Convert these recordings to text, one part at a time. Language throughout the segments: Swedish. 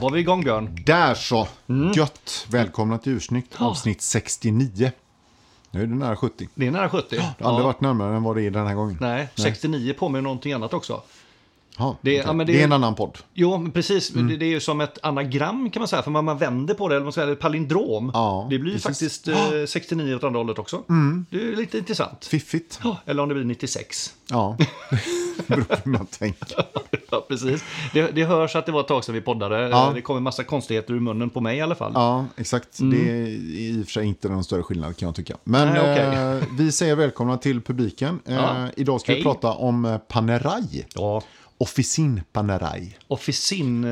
Var vi igång Björn. Där så! Mm. Gött! Välkomna till Ursnyggt avsnitt 69. Nu är det nära 70. Det är nära 70. Det har aldrig varit närmare än vad det är den här gången. Nej, 69 påminner om någonting annat också. Ja, Det- okej. ja, det- det är en annan podd. Jo, men precis. Mm. Det, det är ju som ett anagram kan man säga. För man, man vänder på det, eller man säger ett palindrom. Ja, det blir precis. faktiskt eh, 69 åt andra hållet också. Det är lite intressant. Fiffigt. Ja, Eller om det blir 96. Ja, det beror på hur man tänker. ja, precis. Det, det hörs att det var ett tag sedan vi poddade. Ja. Det kommer massa konstigheter ur munnen på mig i alla fall. Ja, exakt. Det är i och för sig inte någon större skillnad kan jag tycka. Men Nej, okej. eh, vi säger välkomna till publiken. Eh. Idag ska vi Hej. prata om eh, Panerai. Ja. Officin Panerai. Officin, eh,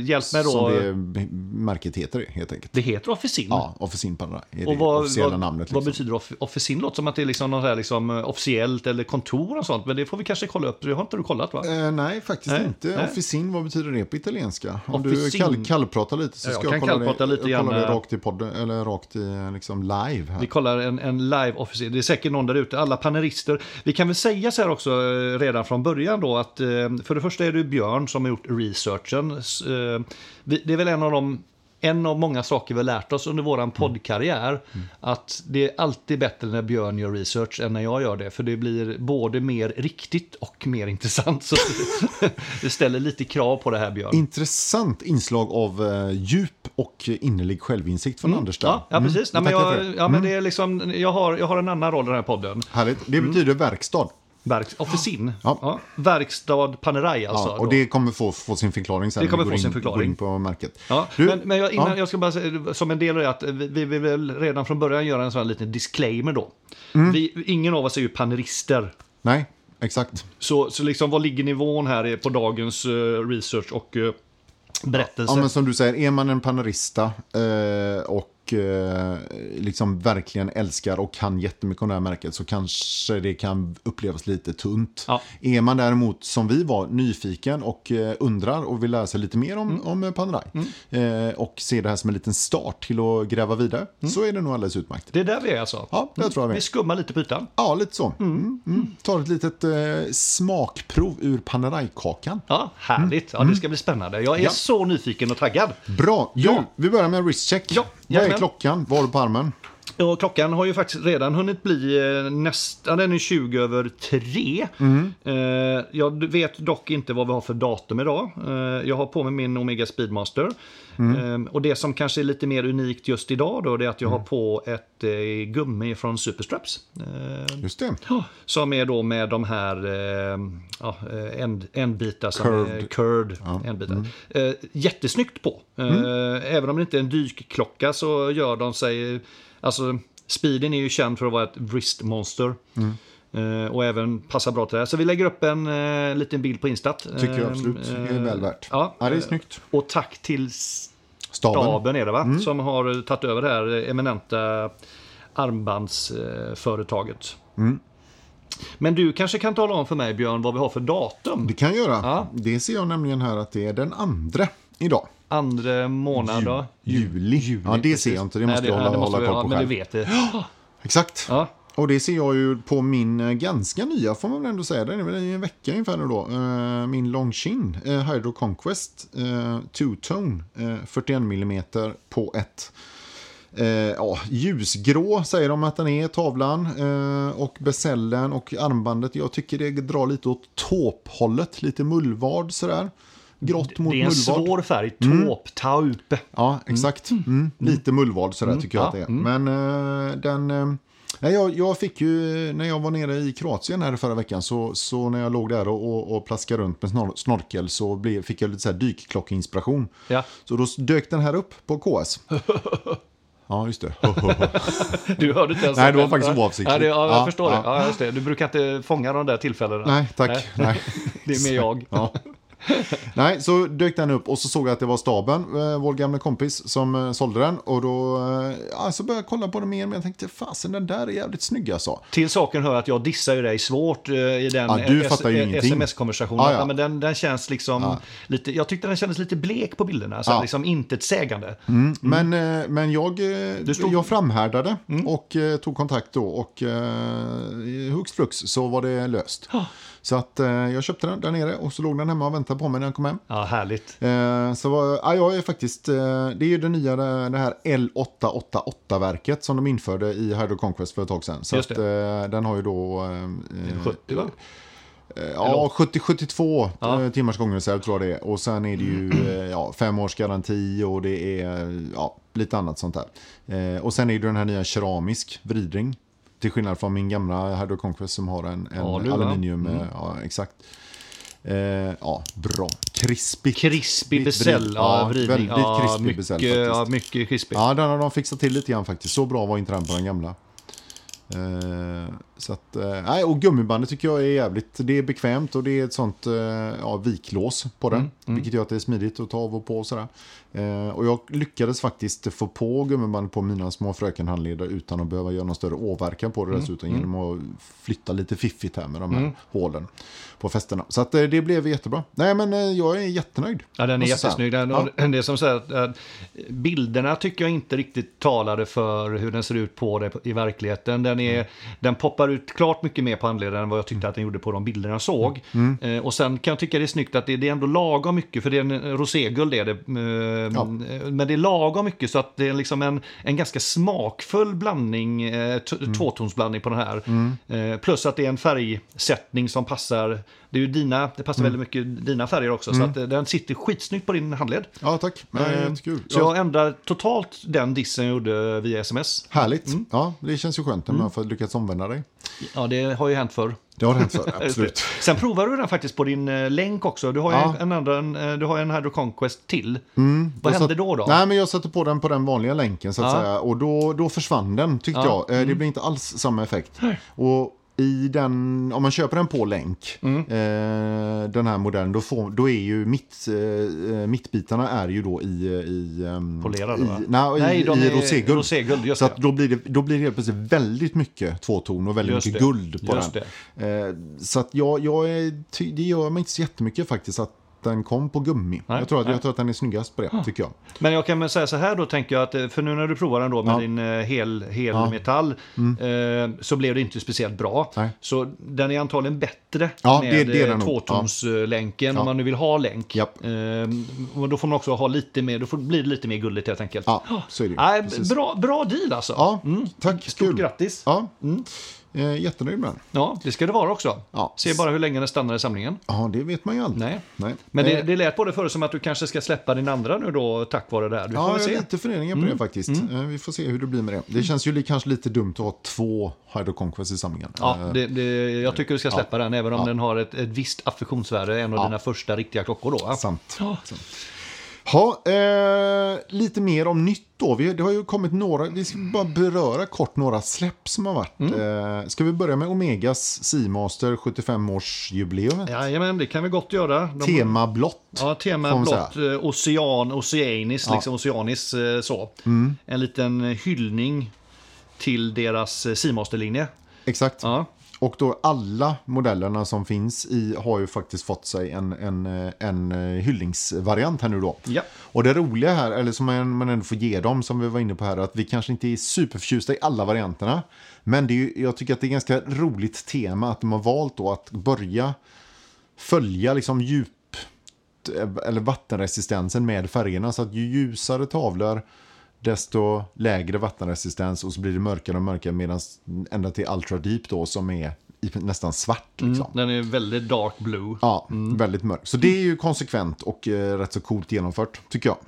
hjälp mig då. Som Det... det märket heter det helt enkelt. heter Officin. Ja, Officin Panerai är det Och vad, officiella vad, namnet. vad Liksom. betyder off officin? Låter som att det är liksom något här liksom, eh, officiellt eller kontor och sånt. Men det får vi kanske kolla upp. Det har inte du kollat va? Eh, nej, faktiskt Nej, inte. nej. Officin, vad betyder det på italienska? Om du Officin. kall, kallpratar lite så jag ska jag, kan kolla det, lite jag grann, det eh. rakt i podden, eller rakt i liksom live här. Vi kollar en, en live officin. Det är säkert någon där ute, alla panelister. Vi kan väl säga så här också eh, redan från början då att eh, för det första är det Björn som har gjort researchen. Eh, Det är väl en av de en av många saker vi har lärt oss under våran poddkarriär. Att det är alltid bättre när Björn gör research än när jag gör det. För det blir både mer riktigt och mer intressant. Så det ställer lite krav på det här Björn. Intressant inslag av eh, djup och innerlig självinsikt från Anders där. Mm. Ja, ja precis. Nej, men tackar jag, för det. ja, men det är liksom, jag, har, jag har en annan roll i den här podden. Härligt. Det betyder verkstad. Verks, officin. Ja. Ja. Verkstad Panerai alltså. Ja, och det kommer få, få sin förklaring sen. Det kommer få går sin in, förklaring. In på märket. Ja, Du, men, men jag, innan, ja. jag ska bara säga, som en del av det, att vi, vi vill väl redan från början göra en sån här liten disclaimer då. Mm. Vi, ingen av oss är ju panelister. Nej, exakt. Så, så liksom, vad ligger nivån här på dagens eh, research och uh, berättelse? Ja, men som du säger, är man en panorista eh, och eh, liksom verkligen älskar och kan jättemycket om det här märket så kanske det kan upplevas lite tunt. Ja. Är man däremot, som vi var, nyfiken och eh, undrar och vill lära sig lite mer om, Mm. om eh, Panerai eh, och ser det här som en liten start till att gräva vidare så är det nog alldeles utmärkt. Det är där vi är alltså. Ja, det tror jag Vi vi. skummar lite på ytan. Ja, lite så. Mm. Mm. Tar ett litet smakprov ur Panerai-kakan. Ja, härligt. Ja, det ska bli spännande. Jag är Mm. Ja. så nyfiken och taggad. Bra, du, Ja. vi börjar med en wristcheck. Ja, Vad är klockan? Var du på armen? Och klockan har ju faktiskt redan hunnit bli eh, nästan, den är 20 över 3. Eh, jag vet dock inte vad vi har för datum idag. Eh, jag har på mig min Omega Speedmaster. Eh, och det som kanske är lite mer unikt just idag då, det är att jag har på ett gummi från Superstraps. Just det. Ja, Som är då med de här ja, änd, ändbitar som är Curved. curd. ändbitar. Eh, jättesnyggt på. Eh, Även om det inte är en dykklocka så gör de sig... Alltså, speeden är ju känd för att vara ett wristmonster. Eh, och även passar bra till det här. Så vi lägger upp en eh, liten bild på Instat. Tycker jag Eh, absolut. Det är väl värt. Ja, Ja, det är eh, snyggt. Och tack till Staben. Staben är det va? Som har tagit över det här eminenta armbandsföretaget. Men du kanske kan tala om för mig Björn vad vi har för datum? Det kan jag göra. Ja. Det ser jag nämligen här att det är den andra idag. Andra månad då? Juli. ja, det ser jag inte. Det Nej, måste jag hålla, det måste hålla koll ja, på Men själv. du vet det. Exakt. Ja. Och det ser jag ju på min eh, ganska nya, får man väl ändå säga, den är väl i en vecka ungefär nu då. Eh, min Longchin eh, Hydro Conquest Two-Tone eh, 41 mm på ett ja, ljusgrå säger de att den är, tavlan. Och besällen och armbandet. Jag tycker det drar lite åt tåphållet. Lite mullvad sådär. Grått mot Det är en mullvad. svår färg. Taupe, taupe. Ja, exakt. Mm. Lite mullvad sådär tycker jag Ja, att det är. Men eh, den... nej, jag, jag fick ju, när jag var nere i Kroatien här förra veckan, så, så när jag låg där och, och, och plaskade runt med snor, snorkel så blev, fick jag lite så här dykklockinspiration. Ja. Så då dök den här upp på KS. Ja, just det. Du hörde inte ens Nej, det var faktiskt oavsiktligt. Ja, jag Ja, förstår det. Ja, just det. Du brukar inte fånga de där tillfällena. Nej, tack. Nej. Det är mer jag. Nej, så dök den upp och så såg jag att det var staben, eh, vår gamla kompis, som eh, sålde den. Och då eh, ja, så började jag kolla på den mer, men jag tänkte fasen den där är jävligt snygg alltså. Till saken hör att jag dissar ju dig svårt i den Ja, sms-konversationen. Ja, ja. men den, den känns liksom lite, jag tyckte den kändes lite blek på bilderna, så Ja. liksom intetsägande. Men, eh, men jag, eh, stod- jag framhärdade och eh, tog kontakt då och eh, hux flux så var det löst. Så att eh, jag köpte den där nere och så låg den hemma och väntade på mig när jag kom hem. Ja, härligt. Eh, så var, ja, jag är faktiskt, eh, det är ju det nya det, här L888-verket som de införde i Hydro Conquest för ett tag sedan. Så att, eh, den har ju då... Eh, 70 va? Eh, Ja, 70-72 Ja. ja. timmars gångreserv tror jag det är. Och sen är det ju eh, ja, fem års garanti och det är ja, lite annat sånt där. Eh, och sen är det den här nya keramisk vridring. Till skillnad från min gamla Hydro Conquest som har en, en Ja, aluminium. Mm. eh, Ja, exakt. Eh, ja, bra. Krispigt. Krispig beställ. Ja, ja, vridning. väldigt ja, krispig mycket, beställ Ja, faktiskt. mycket krispig. Ja, den har de fixat till lite grann faktiskt. Så bra var inte den på den gamla. Eh, så att, eh, nej, och gummibandet tycker jag är jävligt, det är bekvämt och det är ett sånt eh, ja, viklås på den. Vilket gör att det är smidigt att ta av och på och sådär. Eh, och jag lyckades faktiskt få på gummibandet på mina små frökenhandledare utan att behöva göra någon större åverkan på det dessutom. Genom att flytta lite fiffigt här med de här hålen på fästena. Så att eh, det blev jättebra. Nej men jag är jättenöjd. Ja, den är jättesnygg. Den, Ja. Det är som att eh, bilderna tycker jag inte riktigt talade för hur den ser ut på det i verkligheten. Den, är, Mm. den poppar ut klart mycket mer på handleden än vad jag tyckte att den gjorde på de bilderna jag såg. Mm. Eh, och sen kan jag tycka det är snyggt att det, det är ändå lagom mycket, för det är en roséguld är det. Eh, Ja. Men det är lagom mycket så att det är liksom en, en ganska smakfull blandning, eh, Mm. tvåtonsblandning på den här. Eh, plus att det är en färgsättning som passar, det är ju dina, det passar Mm. väldigt mycket dina färger också. Så att eh, den sitter skitsnyggt på din handled. Ja tack, Nej, Eh, jättekul. Så Ja. jag ändrar totalt den dissen jag gjorde via sms. Härligt. Mm. Ja, det känns ju skönt när man får lyckats omvända dig. Ja, det har ju hänt förr. Det har hänt förr, absolut. Sen provar du den faktiskt på din eh, länk också. Du har ju Ja. en, andra, en, eh, du har ju en Hydro Conquest till. Vad Mm. Jag hände satt- då då? Nej, men jag satte på den på den vanliga länken så att Ja. säga. Och då, då försvann den tyckte Ja. jag. Eh, Det blir inte alls samma effekt. Och i den, om man köper den på länk, Mm. eh, den här modellen, då, får, då är ju mitt, eh, mittbitarna är ju då i... i ehm, Polerade, i, va? nej, Nej, i, de i roséguld. roséguld, så att då blir, det, då blir det helt plötsligt väldigt mycket tvåton och väldigt Just mycket det. guld på Just den. Eh, så att jag, jag är, det gör mig inte så jättemycket faktiskt att den kom på gummi. Nej, jag, tror att, nej. jag tror att den är snyggast på det, tycker jag. Men jag kan väl säga så här då, tänker jag att, eh, för nu när du provar den då med Ja. din eh, hel, hel Ja. Mm. eh, så blev det inte speciellt bra. Nej. Så den är antagligen bättre Ja, med det- det är eh, den tvåtonslänken Ja. om man nu vill ha länk. Japp. Eh, då får man också ha lite mer, då får, blir det lite mer gulligt helt enkelt. Ja, så är det Precis. bra, bra deal alltså. Ja, tack. Stort Kul. grattis. Ja, eh, jättenöjd med den. Ja, det ska det vara också. Ja. Se bara hur länge den stannar i samlingen. Ja, det vet man ju aldrig. Nej. Nej. Men det, Eh, det lät på det förr som att du kanske ska släppa din andra nu då tack vare det här. Du Ja, jag se. har lite funderingar på det faktiskt. Eh, Vi får se hur det blir med det. Det känns ju kanske lite dumt att ha två Hydro Conquest i samlingen. Ja, Eh, det, det, jag tycker du ska släppa den, även om Ja. den har ett, ett visst affektionsvärde, en av Ja. dina första riktiga klockor då. va? Sant. Ha, eh, lite mer om nytt då. Vi, det har ju kommit några, vi ska bara beröra kort några släpp som har varit. Eh, ska vi börja med Omegas Seamaster 75-årsjubileum? Jajamän, det kan vi gott göra. De, Tema blått. Ja, tema blått, eh, ocean, oceanis, Ja. liksom oceanis eh, så. En liten hyllning till deras eh, Seamaster-linje. Exakt. Ja. Och då alla modellerna som finns i har ju faktiskt fått sig en, en, eh, en eh, hyllningsvariant här nu då. Ja. Och det roliga här, eller som man, man ändå får ge dem, som vi var inne på här, att vi kanske inte är superförtjusta i alla varianterna. Men det är ju, jag tycker att det är ganska roligt tema att de har valt då att börja följa liksom djup eller vattenresistensen med färgerna. Så att ju ljusare tavlor desto lägre vattenresistens och så blir det mörkare och mörkare medan ända till Ultra Deep då som är nästan svart. Liksom. Den är väldigt dark blue. Ja, väldigt mörk. Så det är ju konsekvent och eh, rätt så coolt genomfört tycker jag.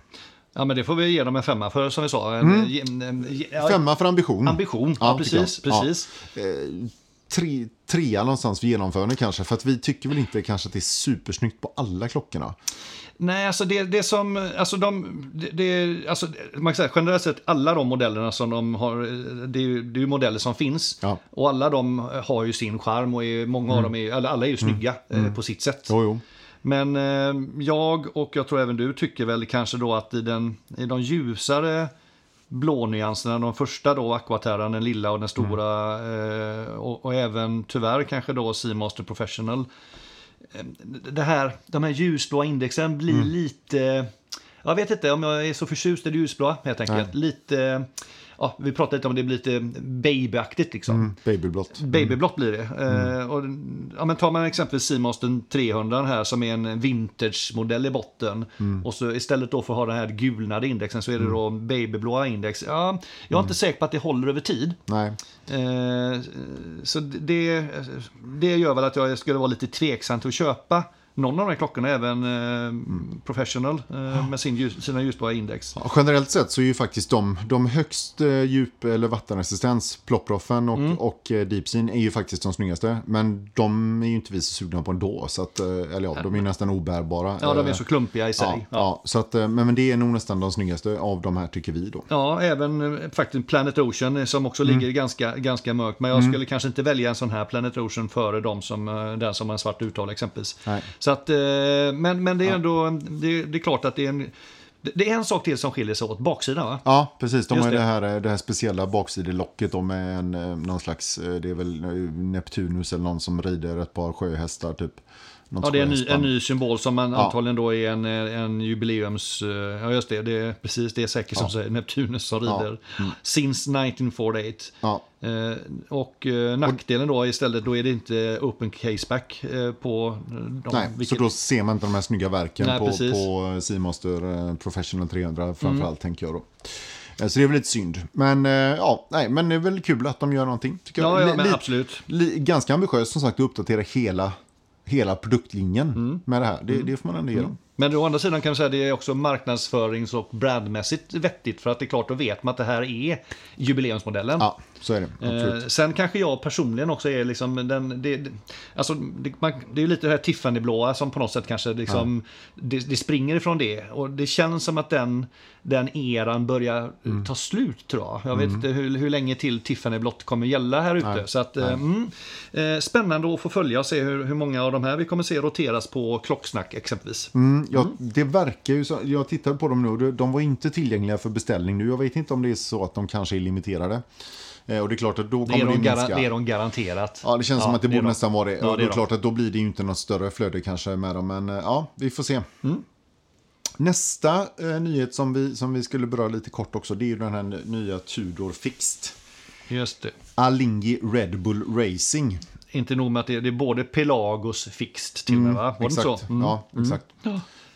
Ja, men det får vi ge dem en femma för, som vi sa. En, en, en, ja, Femma för ambition. Ambition, ja, jag. precis. precis. Ja. Eh, tre, trea någonstans för genomförande kanske. För att vi tycker väl inte kanske att det är supersnyggt på alla klockorna. Nej, alltså det, det som, alltså de, det, det, alltså man kan säga generellt sett alla de modellerna som de har, det är ju, det är ju modeller som finns. Ja. Och alla de har ju sin charm och är, många av dem är, alla är ju snygga eh, på sitt sätt. Jo, jo. Men eh, jag och jag tror även du tycker väl kanske då att i, den, i de ljusare blånyanserna, de första då Aquaterran, den lilla och den stora eh, och, och även tyvärr kanske då Seamaster Professional. Eh, Det här, de här ljusblåa indexen blir lite, jag vet inte om jag är så förtjust i det ljusblåa helt enkelt. Lite, ja, vi pratade lite om det blir lite babyaktigt liksom. Mm, babyblått. Babyblått blir det. Eh, och, ja, men tar man exempelvis Seamaster 300 här som är en vintage-modell i botten och så istället då för att ha den här gulnade indexen så är det då babyblåa index. Ja, jag är inte säker på att det håller över tid. Nej. Eh, så det, det gör väl att jag skulle vara lite tveksam till att köpa någon av de här klockorna, även eh, Professional eh, med sin ljus, sina ljusblåa index. Ja, generellt sett så är ju faktiskt de, de högst eh, djup eller vattenresistens, Plopproffen och, Mm. och Deepseen är ju faktiskt de snyggaste. Men de är ju inte vi så sugna på ändå. Så att, eller ja, de är nästan obärbara. Ja, de är så klumpiga i sig. Ja, ja. så att, men, men det är nog nästan de snyggaste av de här tycker vi då. Ja, även faktiskt Planet Ocean som också Mm. ligger ganska, ganska mörkt. Men jag skulle kanske inte välja en sån här Planet Ocean före de som, den som har en svart uttal exempelvis. Nej. Så att, eh, men, men det är ändå, det, det är klart att det är en, det är en sak till som skiljer sig åt, baksidan va? Ja, precis. De Just har det. det här, det här speciella baksidelocket med en, eh, någon slags, eh, det är väl eh, Neptunus eller någon som rider ett par sjöhästar typ. Ja, det är en ny, en ny symbol som man Ja. antagligen då är en, en jubileums... eh, Ja, just det. det är, precis, det är säkert som säger Neptunus som Ja. rider. Since 1948. Ja, Eh, och eh, nackdelen då istället, då är det inte open caseback eh, på eh, de, nej, vilket- så då ser man inte de här snygga verken Nej, på, precis. på Seamaster eh, Professional 300 framförallt Mm. tänker jag då. Så det är väl lite synd. Men ja, nej, men det är väl kul att de gör någonting. Tycker Ja, jag. ja, men absolut. ganska ambitiöst som sagt att uppdatera hela, hela produktlinjen Mm. med det här. Det, det får man ändå ge dem. Men å andra sidan kan man säga att det är också marknadsförings och brandmässigt vettigt för att det är klart, då vet man att det här är jubileumsmodellen. Ja, så är det. Eh, sen kanske jag personligen också är liksom den, det, alltså det, man, det är lite det här Tiffany-blåa som på något sätt kanske liksom, det, det springer ifrån det. Och det känns som att den, den eran börjar Mm. ta slut tror jag. Jag vet inte hur, hur länge till Tiffany-blått kommer gälla här ute. Nej, Så att, eh, mm, eh, spännande att få följa och se hur, hur många av de här vi kommer se roteras på klocksnack exempelvis. Mm, ja, Det verkar ju så. Jag tittade på dem nu och de- var inte tillgängliga för beställning nu. Jag vet inte om det är så att de kanske är limiterade. Eh, och det är klart att då Det är, kommer det, de minska. gara- det är de garanterat. Ja, det känns som att det är borde de. nästan vara det. Ja, och det det är är de. klart att då blir det ju inte något större flöde kanske med dem. Men eh, ja, vi får se. Mm. Nästa eh, nyhet som vi, som vi skulle beröra lite kort också, det är ju den här nya Tudor Fixed. Just det. Alinghi Red Bull Racing. Inte nog med att det, det är både Pelagos Fixed till och med va? Var det exakt. så? Mm. Ja, exakt.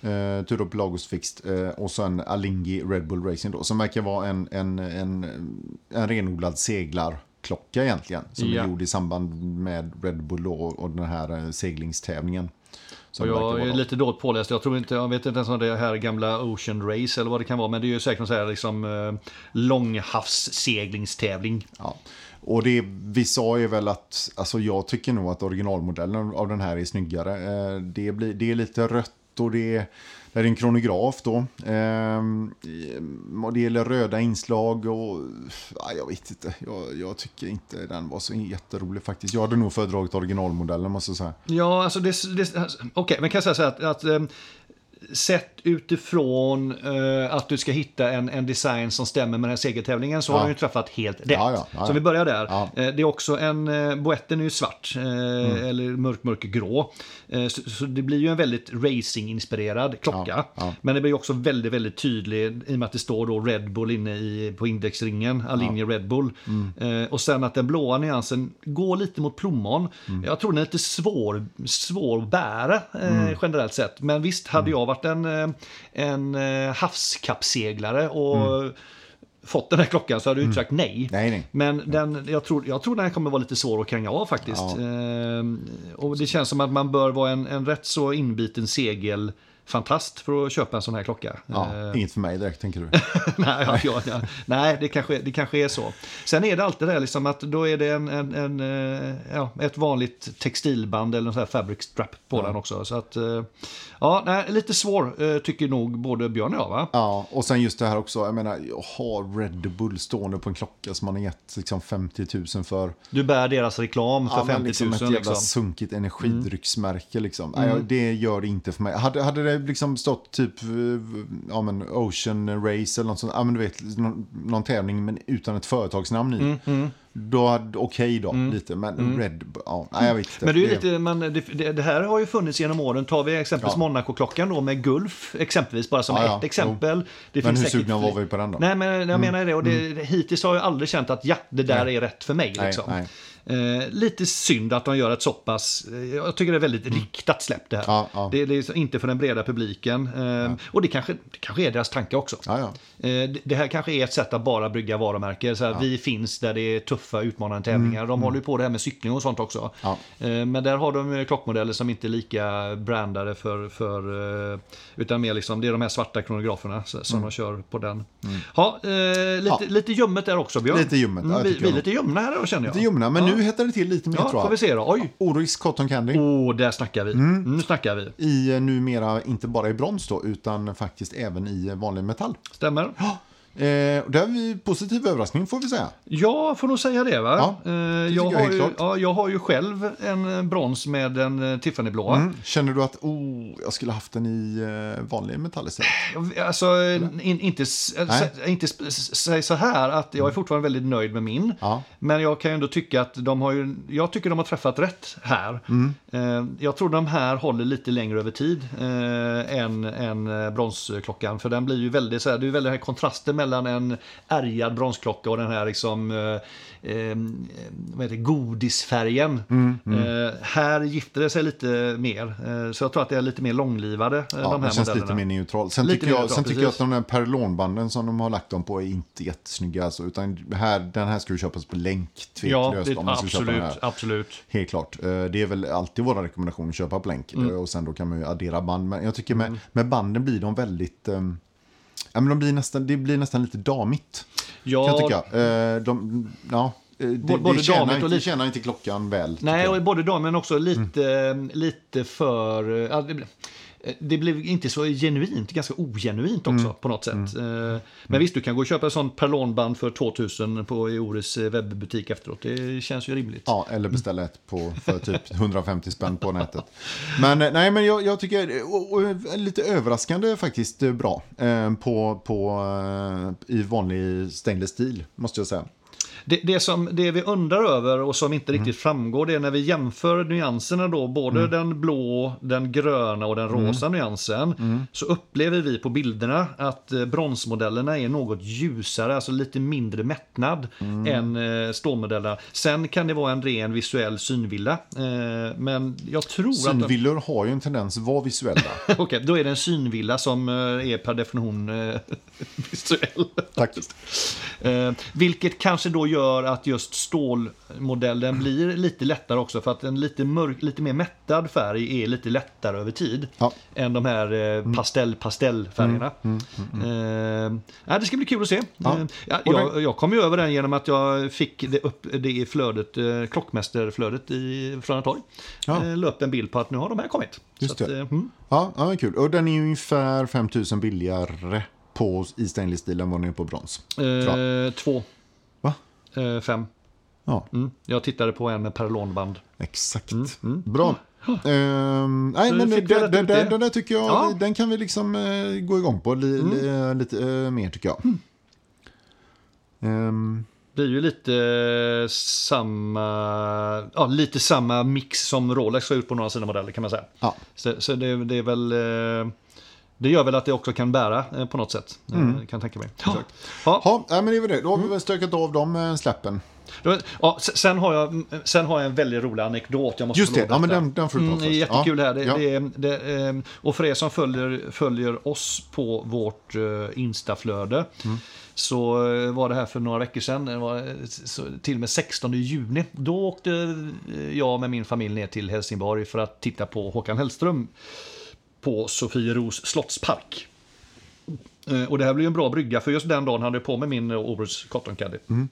Eh, Tudor Pelagos Fixed eh, och sen Alinghi Red Bull Racing då, som verkar vara en, en, en, en renodlad seglarklocka egentligen. Som Ja. är gjord i samband med Red Bull och, och den här eh, seglingstävlingen. Jag är lite dåligt påläst. Jag tror inte, jag vet inte ens om det är här gamla Ocean Race eller vad det kan vara. Men det är ju säkert någon sån här liksom eh, långhavsseglingstävling. Ja. Och det vi sa är väl att, alltså jag tycker nog att originalmodellen av den här är snyggare. Eh, det, blir, det är lite rött och det är, det är en kronograf då. Ehm, och det gäller röda inslag och ja, jag vet inte. Jag, jag tycker inte den var så jätterolig faktiskt. Jag hade nog föredragit originalmodellen måste jag säga. Ja, alltså det... det Okej, men kan jag säga så att, att eh, Sett utifrån eh, att du ska hitta en, en design som stämmer med den här segertävlingen så Ja. har du ju träffat helt rätt. Ja, ja, ja. Så vi börjar där. Eh, det är också en, eh, boetten är ju svart, eh, eller mörk, mörkgrå. Eh, så, så det blir ju en väldigt racing-inspirerad klocka. Ja, ja. Men det blir också väldigt, väldigt tydlig i och med att det står då Red Bull inne i, på indexringen, Alinje Red Bull. Mm. Eh, och sen att den blåa nyansen går lite mot plommon. Mm. Jag tror den är lite svår, svår att bära eh, Mm. generellt sett. Men visst, hade jag varit en, eh, en eh, havskappseglare och Mm. Fått den här klockan så hade ju inte sagt nej. Nej, nej. Men den, jag, tror, jag tror den här kommer vara lite svår att kränga av faktiskt. Ja. Ehm, och det känns som att man bör vara en, en rätt så inbiten segelfantast för att köpa en sån här klocka. Ja, Ehm, Inget för mig direkt tänker du. nej, ja, ja, ja. nej det, kanske, det kanske är så. Sen är det alltid det liksom att då är det en, en, en, eh, ja, ett vanligt textilband eller en sån här fabric strap på den också. Så att, eh, ja, nej, lite svår eh, tycker nog både Björn och jag va? Ja, och sen just det här också. Jag menar, jag har Red Bull stående på en klocka som man har gett liksom 50 000 för. Du bär deras reklam för Ja, men 50 000 liksom ett liksom. jävla sunkigt energidrycksmärke. Liksom. Nej, jag- det gör det inte för mig. Hade, hade det liksom stått typ eh, ja, men Ocean Race eller något sånt, ja, men du vet, någon, någon tävling men utan ett företagsnamn i. då hade- okej då, lite. Men Red, ja, nej, jag vet inte. Mm. Men det, är ju lite, man, det, det, det här har ju funnits genom åren. Tar vi exempelvis Ja. Monaco-klockan då med Gulf, exempelvis, bara som Ja, ja, ett exempel. Det Men finns hur säkert sugna var vi på den då? Nej, men jag menar det. Och det, Hittills har jag aldrig känt att ja, det där är rätt för mig. Nej, Liksom. nej. Eh, lite synd att de gör ett så pass, eh, jag tycker det är väldigt riktat släpp det här. Ja, ja. Det, det är inte för den breda publiken. Eh, Och det kanske, det kanske är deras tanke också. Ja, ja. Eh, det- Det här kanske är ett sätt att bara brygga varumärken. Så här, Vi finns där det är tuffa utmanande tävlingar. De håller ju på det här med cykling och sånt också. Mm, Ja. Eh, Men där har de klockmodeller som inte är lika brandade för, för eh, utan mer liksom, det är de här svarta kronograferna som de kör på den. Ja, eh, lite, Mm. Ja. lite ljummet där också Björn. Lite ljummet, ja, Mm, vi, vi är lite ljumna här då känner jag. Lite ljumna, men ja. Nu hettar det till lite mer Ja, tror får vi jag. se då. Oj! Oris Cotton Candy. Åh, där snackar vi. Nu snackar vi. I eh, numera inte bara i brons då, utan faktiskt även i eh, vanlig metall. Stämmer? Eh, det har vi positiv överraskning får vi säga. Jag får nog säga det va? Ja, Eh, jag, tycker jag har ju, ja, jag har ju själv en eh, brons med en eh, Tiffany-blåa. Mm. Känner du att oh, jag skulle haft den i vanlig metall istället? Alltså, in, inte, Nej. inte säg så här att jag är fortfarande väldigt nöjd med min. Ja. Men jag kan ändå tycka att de har ju, jag tycker de har träffat rätt här. Mm. Jag tror de här håller lite längre över tid eh, än, än bronsklockan. För den blir ju väldigt så här, det är väldigt här kontrasten mellan en ärgad bronsklocka och den här liksom eh, eh, vad heter det, godisfärgen. Mm, Eh, här gifter det sig lite mer. Eh, så jag tror att det är lite mer långlivade, eh, Ja, de det här känns modellerna. lite mer neutral. Sen Lite tycker jag, neutral, sen tycker jag att de där perlonbanden som de har lagt dem på är inte jättesnygga. Alltså, utan här, den här ska ju köpas på länk, Ja, tveklöst. det, om man ska köpa den absolut, här. absolut. Helt klart. Det är väl alltid våra rekommendation att köpa på länk. Mm. Och sen då kan man ju addera band. Men jag tycker med, med banden blir de väldigt... ehm, Ja, men de blir nästan, det blir nästan lite damigt. Ja, Kan jag tycka. Eh, De, ja, eh, det, Både det, tjänar damigt och inte, lite- tjänar inte klockan väl. Nej, och både damen men också lite, Mm. lite för... ja, det, blev inte så genuint, ganska ogenuint också Mm. på något sätt. Eh, Men visst, du kan gå och köpa ett sånt perlonband för 2000 på i Oris eh, webbutik efteråt. Det känns ju rimligt. Ja, eller beställa ett på, för typ 150 spänn på nätet. Men eh, nej, men jag, jag tycker och, och, lite överraskande faktiskt eh, bra eh, på, på, eh, i vanlig stainless stil, måste jag säga. Det, det, som, det vi undrar över och som inte Mm. riktigt framgår det är när vi jämför nyanserna då, både den blå, den gröna och den Mm. rosa nyansen, så upplever vi på bilderna att eh, bronsmodellerna är något ljusare, alltså lite mindre mättnad Mm. än eh, stålmodellerna. Sen kan det vara en ren visuell synvilla, eh, men jag tror att... Synvillor har ju en tendens att vara visuella. Okej, då är det en synvilla som är per definition visuell. Tack. Vilket kanske då gör att just stålmodellen blir lite lättare också för att en lite, mörk, lite mer mättad färg är lite lättare över tid. Ja. Än de här eh, pastell-pastellfärgerna. Eh, ja, det ska bli kul att se. Ja. Eh, jag, jag kom ju över den genom att jag fick det upp det i flödet, eh, klockmästerflödet i Fröna torg. Ja. Eh, upp en bild på att nu har de här kommit. Just att, eh, mm. Ja, ja, kul. Och den är ungefär 5000 billigare på, i stainless stil än vad den är på brons. eh, två? Eh, fem. Ja, Mm. Jag tittade på en med perlonband. exakt. Bra. Ehm, nej, Så men den, den, den, den där tycker jag, Ja. den kan vi liksom eh, gå igång på li, li, eh, lite eh, mer tycker jag. Ehm, Det är ju lite eh, samma, ja, lite samma mix som Rolex har gjort på några av sina modeller kan man säga. ja. Så, så det, det är väl... eh, Det gör väl att det också kan bära eh, på något sätt. eh, Kan jag tänka mig. Ja. Ja, Ja, men det var det. Då har vi väl stökat av de eh, släppen. ja, sen, har jag, sen har jag en väldigt rolig anekdot. Jag måste Just det, ja, men den, den får du ta Mm, först. är jättekul ja. här. Det, ja. det, det, eh, och för er som följer, följer oss på vårt eh, Instaflöde Mm. så eh, var det här för några veckor sedan, det var eh, till och med 16 juni. Då åkte eh, jag med min familj ner till Helsingborg för att titta på Håkan Hellström på Sofieros slottspark. Eh, och det här blir ju en bra brygga för just den dagen hade jag på mig min eh, Cotton Caddy. Mm.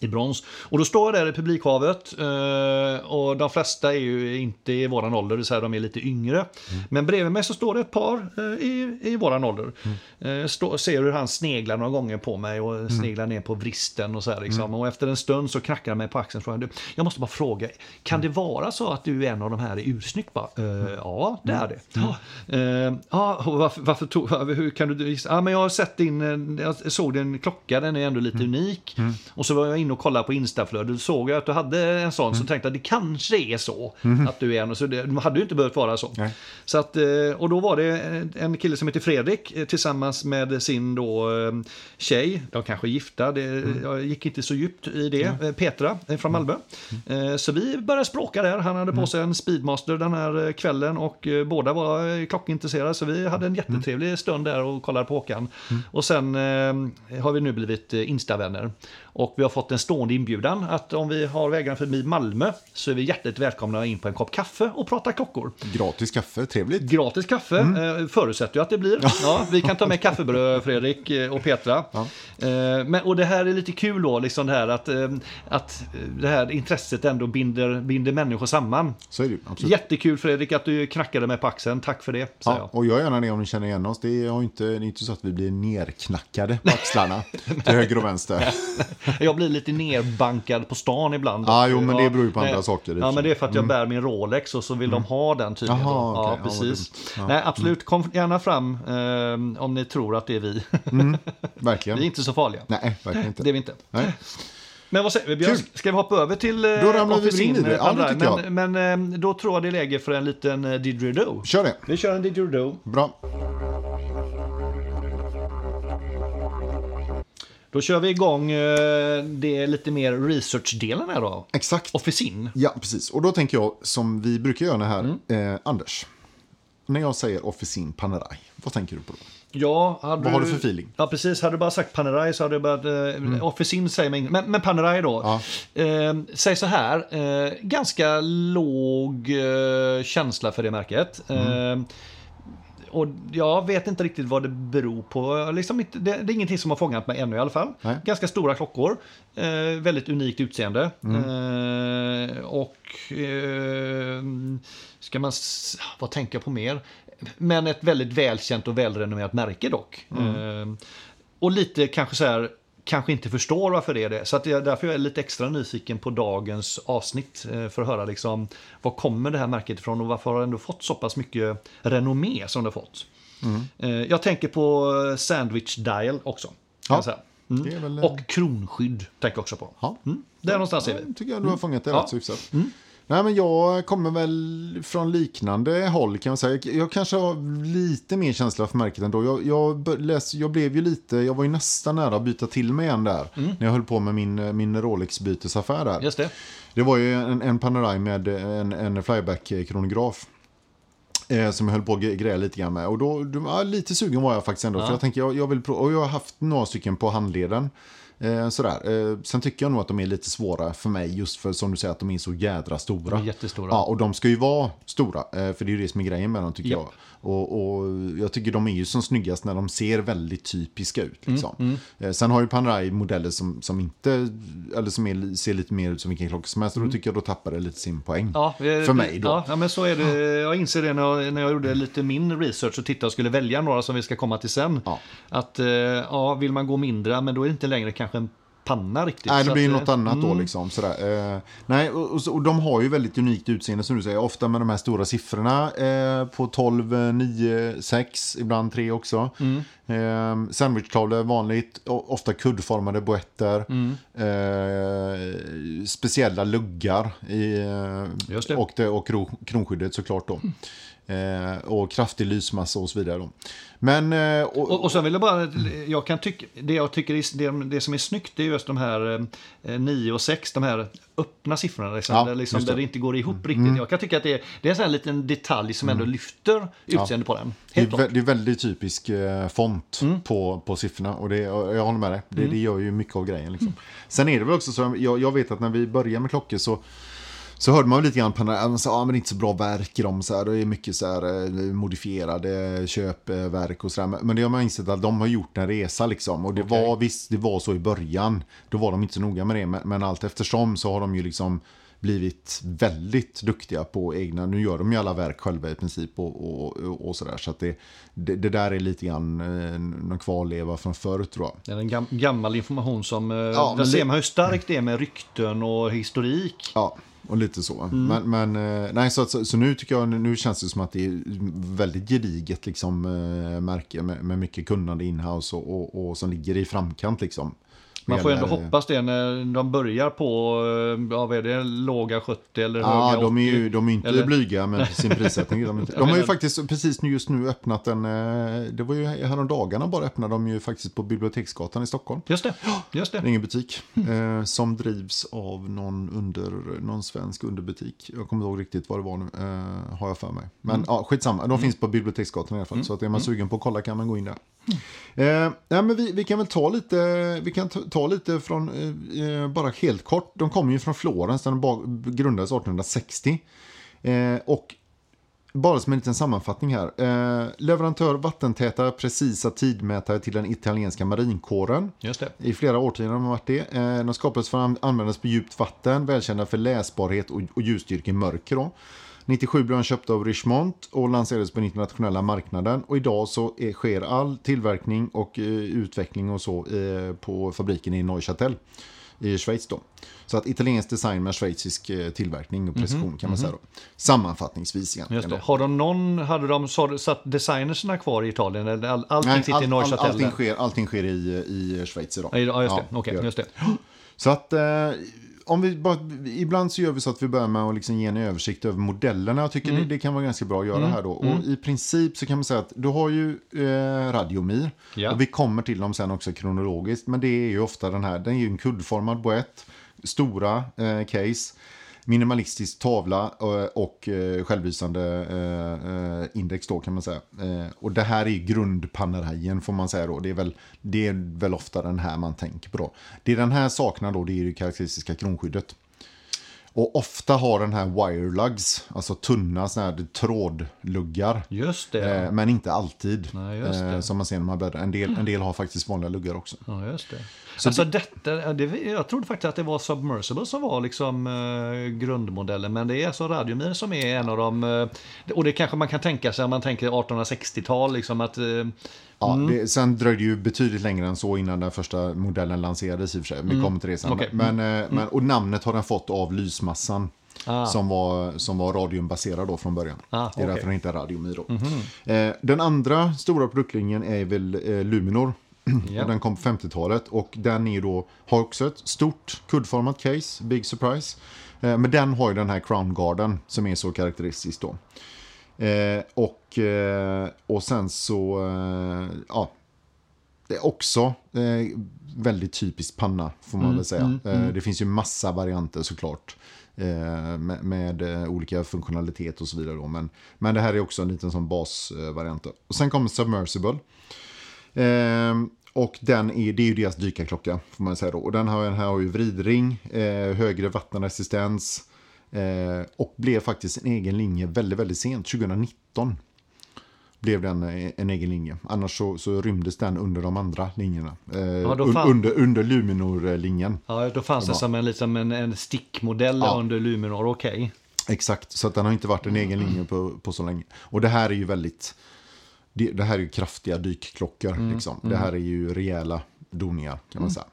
I brons. Och då står jag där i publikhavet eh, och de flesta är ju inte i våran ålder, det vill de är lite yngre. Men bredvid mig så står det ett par eh, i, i våran ålder. Eh, stå, ser hur han sneglar några gånger på mig och sneglar ner på vristen och så här liksom. Och efter en stund så knackar han mig på axeln och frågar, "Du, jag måste bara fråga, kan det vara så att du är en av de här i ursnygg? "Eh, ja, det är det. Ja, eh, ja, varför, varför tog, hur kan du gissa? Ja, men jag har sett din, jag såg din klocka, den är ändå lite unik. Och så var jag in och kollade på Instaflödet såg jag att du hade en sån, Mm. så tänkte jag det kanske är så att du är en. Så det de hade ju inte behövt vara så. Nej. så att, eh, och då var det en kille som heter Fredrik eh, tillsammans med sin då eh, tjej. De kanske är gifta, det, Mm. jag gick inte så djupt i det. Petra från Malmö. Mm. Så vi började språka där. Han hade på sig en Speedmaster den här kvällen och båda var klockintresserade. Så vi hade en jättetrevlig stund där och kollade på Håkan. Och sen har vi nu blivit Instavänner. Och vi har fått en stående inbjudan att om vi har vägarna förbi Malmö så är vi hjärtligt välkomna in på en kopp kaffe och prata klockor. Gratis kaffe, trevligt. Gratis kaffe, eh, förutsätter jag att det blir. Ja, vi kan ta med kaffebröd, Fredrik eh, och Petra. Eh, men, och det här är lite kul då, liksom det här att, att det här intresset ändå binder, binder människor samman. Så är det absolut. Jättekul Fredrik att du knackade mig på axeln, tack för det. Ja, och gör gärna det om ni känner igen oss. Det är, inte, det är inte så att vi blir nerknackade på axlarna till höger och vänster. jag. jag blir lite nerbankad på stan ibland. Ja, jo, men det beror ju på nej. andra saker i och Ja, men det är för att jag bär min Rolex och så vill de ha den tydligen. Jaha, då. okej. Ja, precis. Ja. Nej, absolut, kom gärna fram eh, om ni tror att det är vi. Verkligen. vi är inte så farliga. Nej, verkligen inte. Det är vi inte. Nej. Men vad säger vi Björn? Kul. Ska vi hoppa över till eh, Då ramlar vi in i det. Ja, det tycker jag. men, men eh, då tror jag det är läge för en liten eh, didgeridoo. Kör det. Vi kör en didgeridoo. Bra. Då kör vi igång eh, det lite mer research-delen här då. Exakt. Officin. Ja, precis. Och då tänker jag, som vi brukar göra här, Mm. eh, Anders. När jag säger Officin Panerai, vad tänker du på då? Ja, hade Vad har du för feeling? Ja, precis. Hade du bara sagt Panerai så hade jag börjat... Eh, Officin säger mig inget. Men, men Panerai då. Ja. Eh, säg så här. Eh, ganska låg eh, känsla för det märket. Mm. Och jag vet inte riktigt vad det beror på. Liksom det, det är ingenting som har fångat mig ännu i alla fall. Nej. Ganska stora klockor. Eh, väldigt unikt utseende. Mm. Eh, och eh, ska man... Vad tänker jag på mer? Men ett väldigt välkänt och välrenommerat märke dock. Mm. Eh, och lite kanske så här kanske inte förstår varför det är det. Så att jag, därför är jag lite extra nyfiken på dagens avsnitt. eh, För att höra liksom, var kommer det här märket ifrån och varför har det ändå fått så pass mycket renommé som det har fått. Eh, Jag tänker på Sandwich Dial också. Ja. Mm. det är väl, eh, Och kronskydd tänker jag också på. Ja. Mm. Där någonstans är vi. tycker jag du har fångat det Ja. rätt så hyfsat. Nej, men jag kommer väl från liknande håll kan jag säga. Jag, kanske har lite mer känsla för märket ändå. Jag, jag, läs, jag blev ju lite, jag var ju nästan nära att byta till mig igen där. När jag höll på med min, min Rolex-bytesaffär där. Just det. Det var ju en, en Panerai med en, en flyback-kronograf. Eh, som jag höll på att greja lite grann med. Och då, då ja, lite sugen var jag faktiskt ändå. Ja. För jag tänker, jag, jag vill prova. Och jag har haft några stycken på handleden. Eh, sådär. Eh, sen tycker jag nog att de är lite svåra för mig. Just för som du säger att de är så jädra stora. De är jättestora. Ja, och de ska ju vara stora. Eh, för det är ju det som är grejen med dem tycker Japp. jag. Och, och jag tycker de är ju som snyggast när de ser väldigt typiska ut. Mm, Liksom. Eh, sen har ju Panerai modeller som, som inte, eller som är, ser lite mer ut som vilken klocka som helst. Och då tycker jag då tappar det lite sin poäng. Mm. Ja, För mig då. Ja, ja, men så är det. Jag inser det när jag, när jag gjorde lite min research och tittade och skulle välja några som vi ska komma till sen. Ja. Att eh, ja, vill man gå mindre, men då är det inte längre kanske en panna riktigt. Nej, det blir något eh, annat då mm. liksom. Sådär. Eh, nej, och, och, de har ju väldigt unikt utseende som du säger. Ofta med de här stora siffrorna eh, på 12, eh, 9, 6, ibland 3 också. Mm. Eh, sandwichtavlor vanligt, ofta kuddformade boetter. Mm. Eh, speciella luggar i, eh, det. och, det, och kro, kronskyddet såklart då. Eh, och kraftig lysmassa och så vidare. Då. Men, eh, och, Och, och sen vill jag bara, jag kan tycka, det jag tycker är, det, det som är snyggt det är just de här eh, 9 och 6, de här öppna siffrorna. Liksom, Ja, där, liksom, det. Mm. där det inte går ihop riktigt. Jag kan tycka att det är, det är en sån här liten detalj som ändå lyfter utseendet på den. Det är. Mm. det är väldigt typisk eh, font på, på siffrorna och det, jag håller med dig. Det, det gör ju mycket av grejen. Liksom. Sen är det väl också så, jag, jag vet att när vi börjar med klockor så så hörde man lite grann på den sa, ah, men det är inte så bra verk i dem, så här, det är mycket så här, eh, modifierade köpverk och sådär. Men- det har man insett att de har gjort en resa liksom. Och det Okej. var visst, det var så i början. Då var de inte så noga med det, men, men allt eftersom så har de ju liksom blivit väldigt duktiga på egna, nu gör de ju alla verk själva i princip och, och, och, och sådär. Så att det, det, det där är lite grann eh, någon kvarleva från förr tror jag. Det är en gam, gammal information som... Ja, Ja, där ser man hur starkt det är med rykten och historik. Ja, och lite så. Men, men eh, nej, så, så, så nu tycker jag, nu känns det som att det är väldigt gediget liksom, eh, märke med, med mycket kunnande inhouse och, och, och som ligger i framkant liksom. Man får ändå hoppas det när de börjar på, eh, ja vad är det, låga 70 eller Ja, höga 80. de är ju de är inte eller- blyga med sin prissättning. De, är de har ju faktiskt precis nu, just nu öppnat en, eh, det var ju häromdagarna bara öppnade de ju faktiskt på Biblioteksgatan i Stockholm. Just det, just Det är det. ingen butik eh, som drivs av någon, under, någon svensk underbutik. Jag kommer inte ihåg riktigt vad det var nu, eh, har jag för mig. Men Mm. ja, skitsamma, de finns på Biblioteksgatan i alla fall. Så att är man sugen på att kolla kan man gå in där. Eh, nej, men vi, vi kan väl ta lite, vi kan ta, ta lite från, eh, eh, bara helt kort. De kommer ju från Florens, den ba- grundades 1860. Eh, och bara som en liten sammanfattning här. Eh, leverantör vattentäta precisa tidmätare till den italienska marinkåren. I flera årtionden har de varit det. Eh, de skapades för att användas på djupt vatten, välkända för läsbarhet och, och ljusstyrka i mörker. Då. 97 blev de köpta av Richemont och lanserades på den internationella marknaden. Och idag så är, sker all tillverkning och eh, utveckling och så eh, på fabriken i Neuchâtel i Schweiz. Då. Så att italiensk design med schweizisk eh, tillverkning och precision kan man säga. Då. Sammanfattningsvis egentligen. Har de någon, hade de så- satt designerserna kvar i Italien? Eller all, allting Nej, sitter i all, all, Neuchâtel? allting, där? sker, allting sker i, i Schweiz idag. Ja, just det. Ja, gör det. just det. Så att eh, om vi bara, ibland så gör vi så att vi börjar med att liksom ge en översikt över modellerna. Jag tycker Mm. det, det kan vara ganska bra att göra här då. Och i princip så kan man säga att du har ju eh, Radiomir. Ja. Och vi kommer till dem sen också kronologiskt. Men det är ju ofta den här, den är ju en kuddformad boett. Stora eh, case. Minimalistisk tavla eh, och eh, självlysande eh, index då kan man säga. Och det här är ju grundpannerejen får man säga då. Det är, väl, det är väl ofta den här man tänker på då. Det den här saknar då det är det karaktäristiska kronskyddet. Och ofta har den här wire lugs, alltså tunna såna här trådluggar. Just det. Eh, men inte alltid. Nej, just det. Eh, som man ser när man bläddrar. En del, en del har faktiskt vanliga luggar också. Ja, just det. Alltså detta, det, jag trodde faktiskt att det var Submersible som var liksom eh, grundmodellen. Men det är alltså Radiomir som är en av dem. Eh, och det kanske man kan tänka sig om man tänker 1860-tal. Liksom att, eh, Ja, det, sen dröjde det ju betydligt längre än så innan den första modellen lanserades i och för sig. Vi kommer till det sen. Okej. Men, eh, men, och namnet har den fått av lysmassan. Ah. Som, var, som var radiumbaserad då från början. Ah, det är därför den heter Radiomir då. Eh, den andra stora produktlinjen är väl eh, Luminor. Ja. Och den kom på 50-talet och den är då, har också ett stort kuddformat case, big surprise. Eh, men den har ju den här crown garden som är så karaktäristisk då. Eh, och, eh, och sen så, eh, ja, det är också eh, väldigt typiskt panna får man väl säga. eh, det finns ju massa varianter såklart. Med med olika funktionalitet och så vidare. Då. Men, men det här är också en liten sån basvariant. och sen kommer Submersible. Ehm, och den är, det är ju deras dykarklocka får man säga då. Och den har, den här har ju vridring, eh, högre vattenresistens eh, och blev faktiskt en egen linje väldigt, väldigt sent, 2019. Blev den eh, en egen linje. Annars så, så rymdes den under de andra linjerna. Eh, då un, fan- under, under Luminor-linjen. ja, då fanns det som en, liksom en, en stickmodell Ja. under Luminor. Okej. Exakt, så att den har inte varit en egen linje på, på så länge. Och det här är ju väldigt, det, det här är ju kraftiga dykklockor. Liksom. Det här är ju rejäla doningar kan man säga.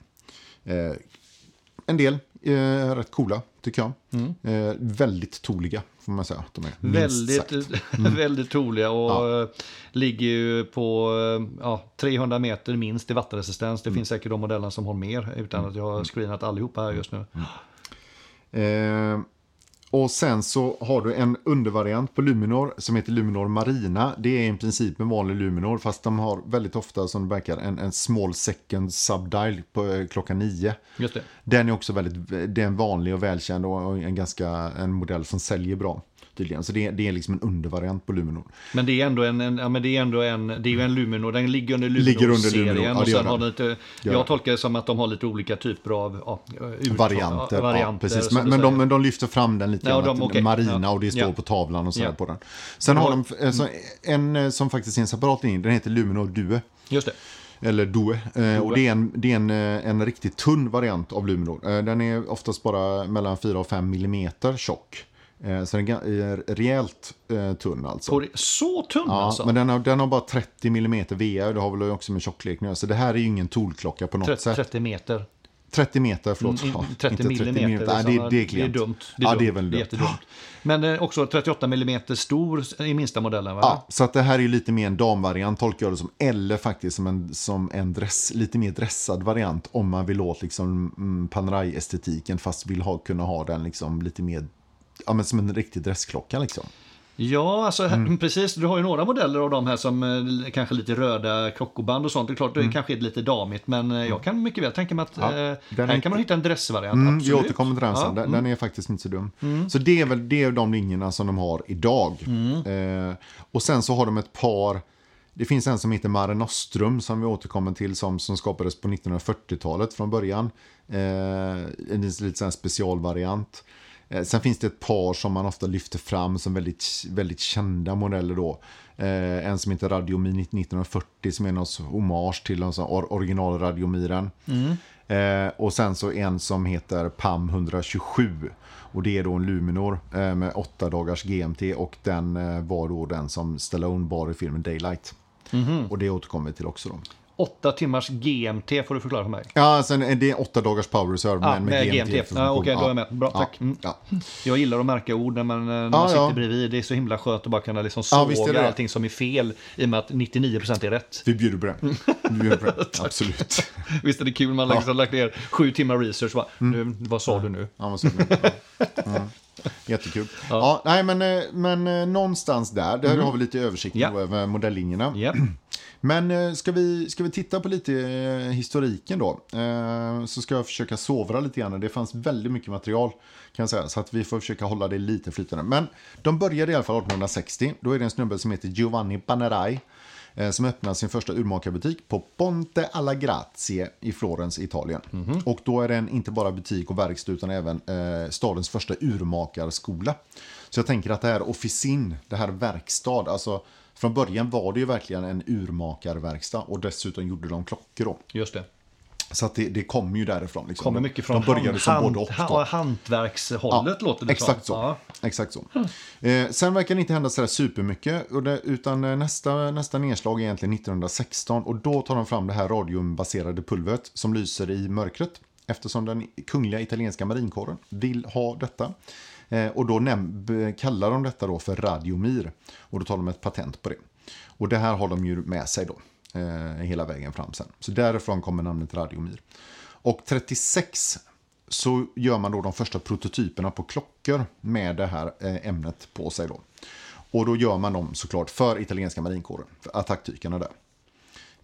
Eh, en del eh, rätt coola tycker jag. Eh, väldigt toliga får man säga. De är, minst sagt. Väldigt, väldigt troliga och eh, ligger ju på eh, ja, 300 meter minst i vattenresistens. Det Mm. finns säkert de modellerna som har mer utan att jag har screenat allihopa här just nu. Eh, och sen så har du en undervariant på Luminor som heter Luminor Marina. Det är i princip en vanlig Luminor fast de har väldigt ofta som det verkar en, en small second subdial på eh, klockan 9. Just det. Den är också väldigt, det är en vanlig och välkänd och en ganska, en modell som säljer bra. Tydligen. Så det, är- det är liksom en undervariant på Luminor. Men det är ändå en, en, ja, men det är ändå en, det är ju en Luminor, den ligger under Luminor-serien. ja, och sen har den. lite, jag tolkar det som att de har lite olika typer av ja, ut- Varianter. varianter precis. Men, men, de, men de lyfter fram den lite grann. de- okej. Marina och det står på tavlan och sådär på den. Sen har de alltså, en eh, som faktiskt är en separat linje. Den heter Luminor Due. Just det. Eller Due. Eh, och det är, en, det är en, en riktigt tunn variant av Luminor. Den är oftast bara mellan 4 och 5 millimeter tjock. Eh, så den är rejält eh, tunn alltså. Så tunn Ja, alltså? men den har, den har bara 30 mm och det har väl också med tjockleken att göra. Så det här är ju ingen toolklocka på något 30, sätt. 30 meter. 30 meter, förlåt. Mm, Ja, 30 inte millimeter. Nej, det, det är det är dumt. Det är ja, dumt. det är väl dumt. Jättedumt. Men eh, också 38 millimeter stor i minsta modellen, va? Ja, så att det här är lite mer en damvariant tolkar jag det som. Eller faktiskt som en, som en dress, lite mer dressad variant. Om man vill åt liksom mm, Panerai-estetiken fast vill ha, kunna ha den liksom lite mer ja, men som en riktig dressklocka liksom. Ja, alltså Mm. precis. Du har ju några modeller av de här som eh, kanske lite röda klockoband och sånt. Det är klart, det kanske är lite damigt, men eh, jag kan mycket väl tänka mig att Mm. Ja, eh, här är kan man hitta en dressvariant. Mm, absolut. vi återkommer till den sen. Ja, Den, mm. är faktiskt inte så dum. Så det är väl det är de linjerna som de har idag. Mm. Eh, och sen så har de ett par det finns en som heter Mare Nostrum som vi återkommer till som, som skapades på 1940-talet från början. Eh, en lite sån här specialvariant. Eh, sen finns det ett par som man ofta lyfter fram som väldigt, väldigt kända modeller då. Eh, en som heter Radiomi 1940 som är någon hommage till någon sån or, original Radiomiren. Eh, och sen så en som heter PAM 127. Och det är då en Luminor eh, med åtta dagars GMT och den eh, var då den som Stallone bar i filmen Daylight. Och det återkommer vi till också då. Åtta timmars GMT får du förklara för mig. Ja, sen är det åtta dagars power reserve Ja, men med, med GMT. GMT. Ja. Okej, då är jag med. Bra, Ja, tack. Mm. Ja. Jag gillar att märka ord när man, när man Ja, sitter ja. bredvid. Det är så himla skönt att bara kunna liksom Ja, är såga det. allting som är fel i och med att 99% är rätt. Vi bjuder på det. Vi bjuder på det. Absolut. Visst är det kul, man har liksom lagt ner sju timmar research. Bara, nu, vad sa du nu? Ja, vad så ja. Mm. Jättekul. Ja. nej, men, eh, men eh, någonstans där, där har vi lite översikt Ja. över modelllinjerna. Ja, Men eh, ska vi, ska vi titta på lite historiken då? Så ska jag försöka sovra lite grann. Det fanns väldigt mycket material kan jag säga. Så att vi får försöka hålla det lite flytande. Men de började i alla fall 1860. Då är det en snubbe som heter Giovanni Panerai. Eh, Som öppnar sin första urmakarbutik på Ponte alla Grazie i Florens, Italien. Och då är det en, inte bara butik och verkstad utan även eh, stadens första urmakarskola. Så jag tänker att det här officin, det här verkstad, alltså från början var det ju verkligen en urmakarverkstad och dessutom gjorde de klockor då. just det. Så att det, det kommer ju därifrån. Liksom. Kommer mycket från de började hand, som hand, både och. då. ha- hantverkshållet låter det exakt så. Ja. Exakt så. Eh, sen verkar det inte hända sådär supermycket. Utan eh, nästa, nästa nedslag är egentligen 1916. Och då tar de fram det här radiumbaserade pulvret som lyser i mörkret. Eftersom den kungliga italienska marinkåren vill ha detta. Eh, och då kallar de detta då för radiomir. Och då tar de ett patent på det. Och det här har de ju med sig då. Eh, hela vägen fram sen. Så därifrån kommer namnet radiomir. Och 36 så gör man då de första prototyperna på klockor med det här eh, ämnet på sig. Då. Och då gör man dem såklart för italienska marinkåren, för attacktykarna där.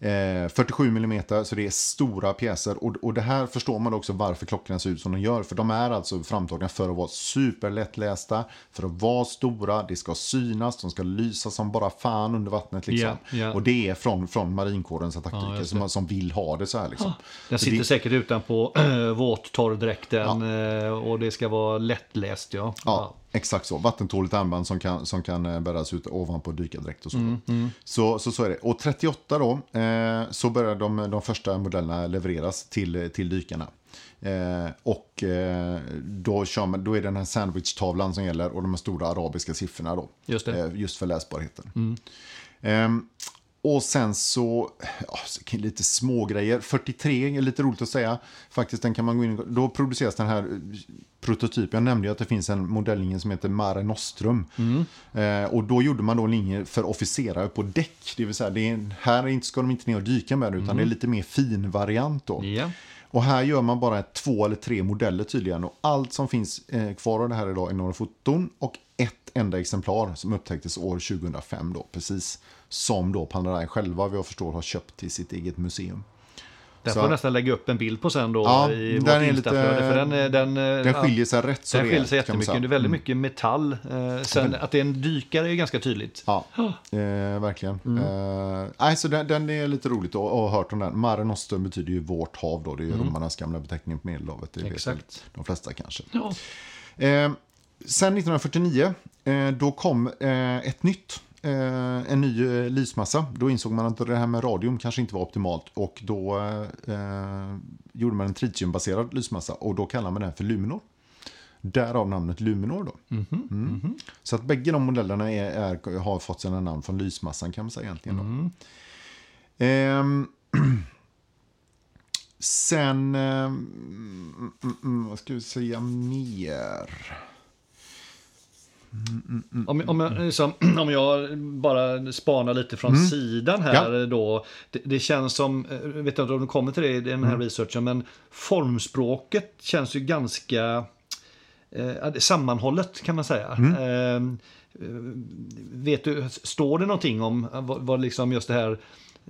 Eh, 47 mm, så det är stora pjäser. Och, och det här förstår man också varför klockorna ser ut som de gör. För de är alltså framtagna för att vara superlättlästa, för att vara stora, det ska synas, de ska lysa som bara fan under vattnet. Liksom. Ja, ja. Och det är från, från marinkårens Ja, attacktyker just som, som vill ha det så här. Liksom. Den Så sitter det- säkert utanpå äh, våttorrdräkten äh, och det ska vara lättläst. Ja. Ja, exakt så. Vattentåligt armband som kan, som kan eh, bäras ut ovanpå dykardräkt och så. Mm, Så, så. Så är det. Och 38 då, eh, så börjar de, de första modellerna levereras till, till dykarna. Eh, och eh, då, kör man, då är det den här sandwich-tavlan som gäller och de här stora arabiska siffrorna då. Just det. Eh, just för läsbarheten. Ehm, och sen så, ja, så lite små grejer. 43 är lite roligt att säga. Faktiskt, den kan man gå in Då produceras den här prototypen. Jag nämnde ju att det finns en modelllinje som heter Mare Nostrum. Eh, och då gjorde man då en linje för officerare på däck. Det vill säga, det är, här ska de inte ner och dyka med utan det är lite mer fin variant då. Ja. Och här gör man bara två eller tre modeller tydligen. Och allt som finns eh, kvar av det här idag är några foton och ett enda exemplar som upptäcktes år 2005 då. Precis som då Panerai själva, vad jag förstår, har köpt till sitt eget museum. Den Så- får jag nästan lägga upp en bild på sen då Ja, i vårt Instaflöde. För den, den, eh, Den ja, skiljer sig rätt så den skiljer sig rejält, jättemycket. Det är väldigt Mm. mycket metall. Eh, sen att det är en dykare är ganska tydligt. Ja, eh, verkligen. Eh, nej, så den, den är lite roligt att ha hört om den. Mare Nostrum betyder ju vårt hav då. Det är ju romarnas gamla beteckning på Medelhavet. Det vet Exakt. väl de flesta kanske. Ja. Eh, sen 1949, eh, då kom eh, ett nytt, eh, en ny eh, lysmassa. Då insåg man att det här med radium kanske inte var optimalt. Och då eh, gjorde man en tritiumbaserad lysmassa. Och då kallar man den för Luminor. Därav namnet Luminor då. Mm. Så att bägge de modellerna är, är, har fått sina namn från lysmassan kan man säga egentligen. Då. Ehm, sen, eh, mm, mm, mm, vad ska vi säga mer? Om, om, jag, liksom, om jag bara spanar lite från sidan här Ja. då. Det, det känns som, jag vet inte om du kommer till det i den här researchen, men formspråket känns ju ganska eh, sammanhållet kan man säga. Eh, eh, vet du, står det någonting om eh, vad, vad liksom just det här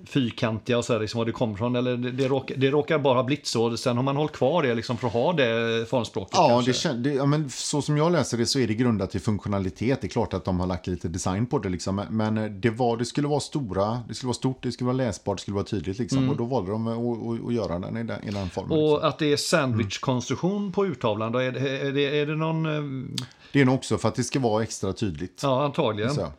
fyrkantiga och så här, liksom, var det kommer från? Eller det, det, råkar, det råkar bara ha blivit så. Sen har man hållit kvar det liksom, för att ha det formspråket. Ja, det, det, ja men så som jag läser det så är det grundat i funktionalitet. Det är klart att de har lagt lite design på det. Liksom. Men det, var, det skulle vara stora, det skulle vara stort, det skulle vara läsbart, det skulle vara tydligt. Liksom. Och då valde de att, att, göra den i den, i den formen. liksom. Och att det är sandwichkonstruktion på urtavlan, då är är det, är det någon... eh, Det är nog också för att det ska vara extra tydligt. Ja, antagligen. Så,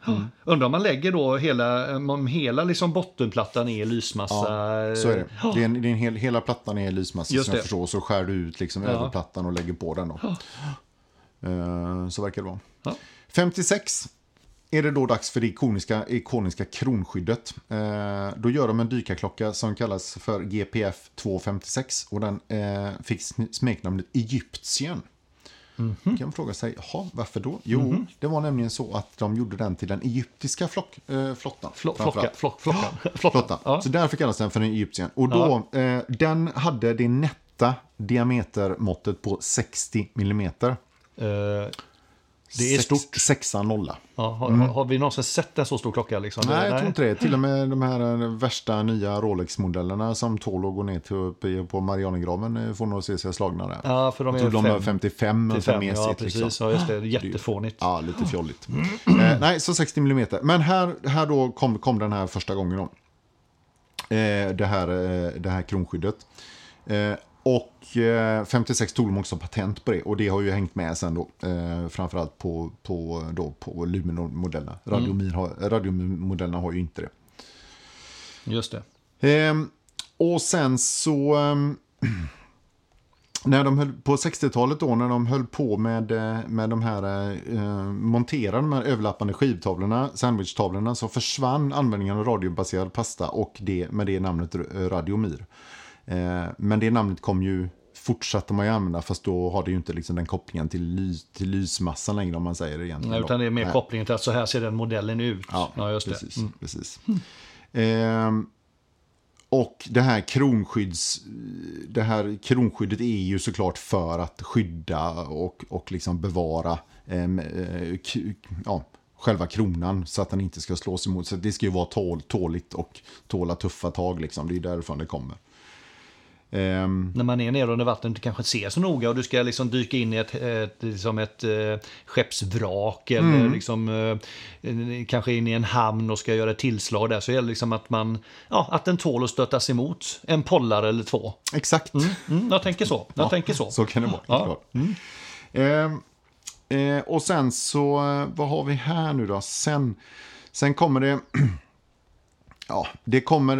Undrar om man lägger då hela, om hela liksom bottenplattan är lysmassa. Ja, så är det. det, är en, det är en hel, hela plattan är lysmassa Just som jag det. förstår. Så skär du ut liksom över plattan och lägger på den. Då. Eh, så verkar det vara. Ja. 56 är det då dags för det ikoniska, ikoniska kronskyddet. Eh, då gör de en dykarklocka som kallas för GPF 256 och den eh, fick sm- smeknamnet Egyptien. Mhm. kan man fråga sig, jaha, varför då? Jo, det var nämligen så att de gjorde den till den egyptiska flock, eh, flottan. Flo, flocka, flock, flockan. Flotta. Ja. Så därför kallas den för en Egyptien. Och då, eh, den hade det nätta diametermåttet på 60 millimeter. Eh, det är Sex- stort. Sexa nolla. Ja, har, har- har vi någonsin sett en så stor klocka? Liksom? Nej, jag tror inte det. Till och med de här eh, värsta nya Rolex-modellerna som tål att gå ner till uppe på Marianergraven eh, får nog se sig slagna där. Ja, för de jag är tror de är fem- 55 till fem, mesigt, ja, precis. liksom. Ja, just det. Jättefånigt. Ja, lite fjolligt. Eh, nej, så 60 mm. Men här, här då kom, kom den här första gången då. Eh, det, här, eh, det här kronskyddet. Och eh, 56 tog de också patent på det. Och det har ju hängt med sen då. Eh, framförallt på, på, då, på Luminor-modellerna. Radiomir har, Radiomodellerna har ju inte det. Just det. Ehm, och sen så... ehm, när de höll, på 60-talet då, när de höll på med, eh, med de här eh, monterade de här överlappande skivtavlorna, sandwichtavlorna, så försvann användningen av radiobaserad pasta och det, med det namnet eh, Radiomir. Eh, men det namnet kom ju fortsatte man ju använda fast då har det ju inte liksom den kopplingen till, lys, till lysmassan längre om man säger det egentligen. Nej, utan det är mer Nej. kopplingen till att så här ser den modellen ut. Ja, just det. precis. Mm. precis. Ehm, och det här kronskydds... Det här kronskyddet är ju såklart för att skydda och, och liksom bevara ehm, eh, k- ja, själva kronan så att den inte ska slås emot. Så det ska ju vara tål, tåligt och tåla tuffa tag liksom. Det är därifrån det kommer. Ehm, När man är nere under vattnet du kanske inte ser så noga och du ska liksom dyka in i ett, ett, liksom ett eh, skeppsvrak eller Mm. liksom, eh, kanske in i en hamn och ska göra ett tillslag där så gäller det liksom att, man, ja, att den tål att stötas emot en pollare eller två. exakt. Mm, jag tänker så. Jag tänker så. Så kan det vara. Ja. Ehm, eh, och sen så, vad har vi här nu då? Sen, sen kommer det... Ja, det kommer...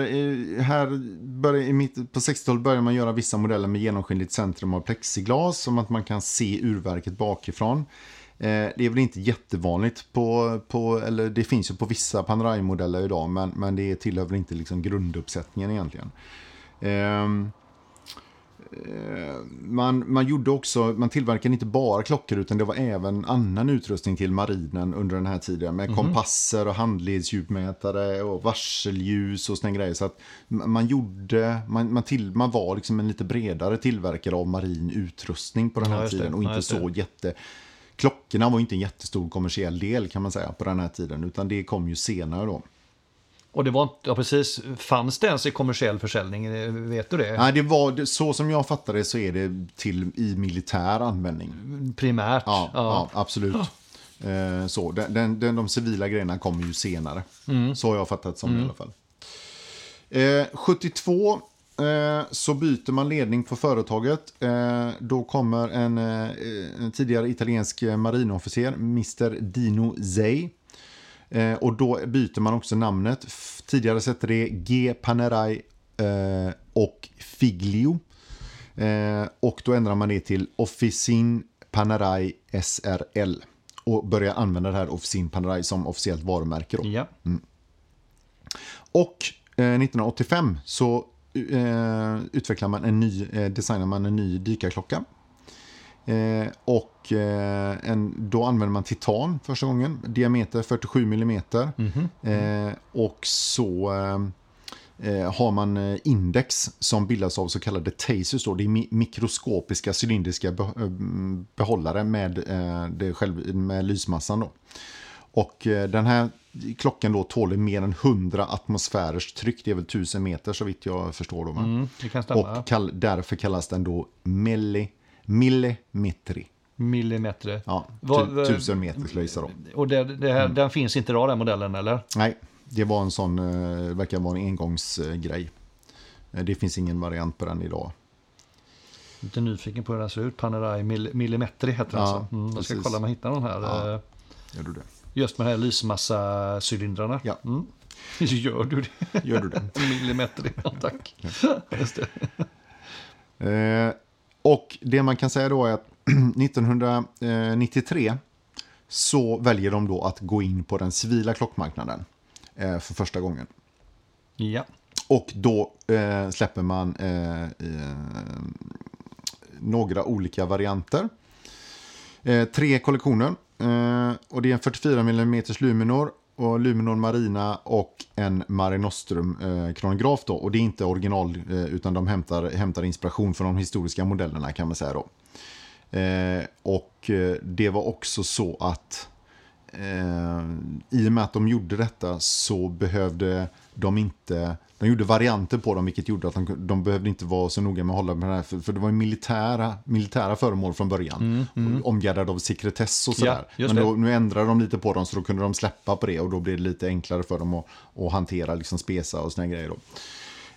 Här börjar, i mitt, på 60-talet börjar man göra vissa modeller med genomskinligt centrum av plexiglas. Som att man kan se urverket bakifrån. Eh, det är väl inte jättevanligt på, på eller det finns ju på vissa Panerai-modeller idag. Men, men det tillhör väl inte liksom grunduppsättningen egentligen. Ehm, man, man gjorde också, man tillverkade inte bara klockor utan det var även annan utrustning till marinen under den här tiden med kompasser och handledsdjupmätare och varselljus och såna grejer. Så att man gjorde, man, man, till, man var liksom en lite bredare tillverkare av marin utrustning på den Ja, här det. tiden och Ja, inte det. så jätte... Klockorna var inte en jättestor kommersiell del kan man säga på den här tiden utan det kom ju senare då. Och det var inte, ja precis, fanns det ens i kommersiell försäljning? Eh, Vet du det? Nej, det var, så som jag fattar det så är det till i militär användning. Primärt. Ja, ja. absolut. Eh, så, den, den, den, de civila grejerna kommer ju senare. Så har jag fattat som i alla fall. Eh, 72 eh, så byter man ledning på företaget. Eh, då kommer en, en tidigare italiensk marinofficer, Mr. Dino Zei. Eh, och då byter man också namnet. Tidigare hette det G. Panerai eh, och Figlio. Eh, och då ändrar man det till Officin Panerai SRL. Och börjar använda det här Officin Panerai som officiellt varumärke. Då. Ja. Och eh, 1985 så eh, utvecklar man en ny, eh, designar man en ny dykarklocka. Eh, och eh, en, då använder man titan första gången, diameter 47 mm. Eh, och så eh, eh, har man eh, index som bildas av så kallade tasers. Då. Det är mi- mikroskopiska cylindriska be- eh, behållare med, det själv, med lysmassan. Då. Och den här klockan då tål mer än 100 atmosfärers tryck. Det är väl 1000 meter så vitt jag förstår. Då? Mm. Och kall, därför kallas den då milli, millimetri. Millimeter. Ja, Vad- tu, vad- tusen meter skulle jag gissa då. Och det, det Mm. här, den finns inte idag den modellen eller? Nej, det var en sån, eh, verkar vara en engångsgrej. Eh, Det finns ingen variant på den idag. Lite nyfiken på hur den ser ut. Panerai Mill- Millimetri heter den Ja, alltså. Mm, jag ska precis. kolla om jag hittar någon här. Ja. eh, Gör du det? Just med de här lysmassa-cylindrarna. Ja. Mm. Gör du det? Gör du det? Millimetri, ja, tack. Just det. Eh, och det man kan säga då är att 1993 så väljer de då att gå in på den civila klockmarknaden eh, för första gången. Ja. Och då eh, släpper man eh, eh, några olika varianter. Eh, tre kollektioner. Eh, och det är en 44 mm Luminor och Luminor Marina och en Mare Nostrum eh, kronograf. Och det är inte original eh, utan de hämtar, hämtar inspiration från de historiska modellerna kan man säga då. Eh, och eh, det var också så att eh, i och med att de gjorde detta så behövde de inte de gjorde varianter på dem vilket gjorde att de, de behövde inte vara så noga med att hålla med det här. För, för det var ju militära, militära föremål från början. Mm, Omgärdade av sekretess och sådär. Ja, Men då, nu ändrade de lite på dem så då kunde de släppa på det och då blev det lite enklare för dem att, att hantera liksom spesa och såna här grejer. Då.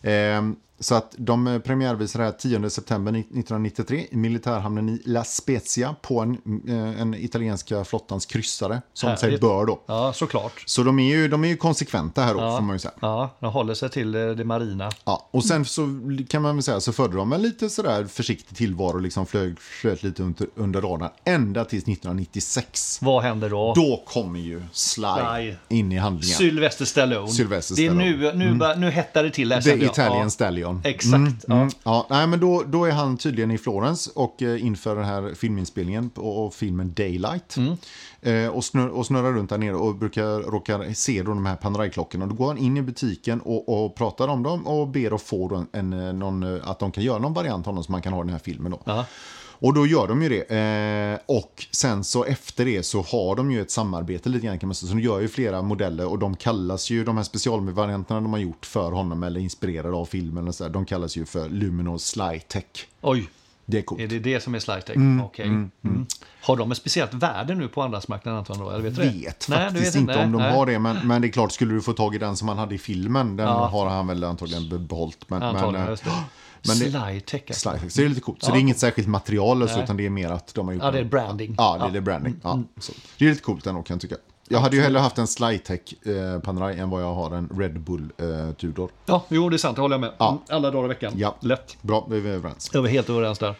Ehm, så att de eh, premiärvisade här 10 september 1993 i militärhamnen i La Spezia på en, eh, en italienska flottans kryssare som sig Härligt. bör då. ja, såklart. Så de är ju, de är ju konsekventa här då, Ja. får man ju säga. Ja, de håller sig till eh, det marina. Ja, och sen så kan man väl säga så förde de en lite sådär försiktig tillvaro, liksom flög, flöt lite under, under radarn, ända tills 1996. Vad händer då? Då kommer ju Sly, Sly. in i handlingen. Sylvester Stallone. Sylvester det är Stallone. nu, nu, bara- nu hettar det till här The jag. Italian ja. Stallion. Exakt. Mm, ja. ja, nej, men då, då är han tydligen i Florens och eh, inför den här filminspelningen och, och filmen Daylight. Mm. Eh, och, snurr, och snurrar runt där nere och brukar råkar se då de här Panerai-klockorna. Då går han in i butiken och, och pratar om dem och ber att få en, en, eh, någon, eh, att de kan göra någon variant av dem som man kan ha i den här filmen. Då. Ja. Och då gör de ju det. Eh, och sen så efter det så har de ju ett samarbete lite grann kan man säga. Så de gör ju flera modeller och de kallas ju, de här specialvarianterna de har gjort för honom eller inspirerade av filmen och så där, de kallas ju för Luminor Slytech. Oj, Det är coolt. är det det som är Slytech? Mm, Okej. Mm. Har de ett speciellt värde nu på andrahandsmarknaden Anton? Då? Eller vet du vet Nej, du faktiskt vet inte om de Nej. har det, men, men det är klart, skulle du få tag i den som han hade i filmen, den Ja. har han väl antagligen be- behållit. Men, Antagligen, men, eh. Men det- Slytech alltså. Slytech, så det är lite coolt. Så Ja. det är inget särskilt material så, Nej. utan det är mer att de har gjort Ja, det är branding. Ja, det är Ja. branding. Ja, så. Det är lite coolt ändå kan jag tycka. Jag hade ju hellre haft en Slytech eh, Panerai än vad jag har en Red Bull eh, Tudor. Ja, jo, det är sant. Det håller jag med. Ja. Mm, Alla dagar i veckan. Ja. Lätt. Bra, då är vi överens. Jag är helt överens där.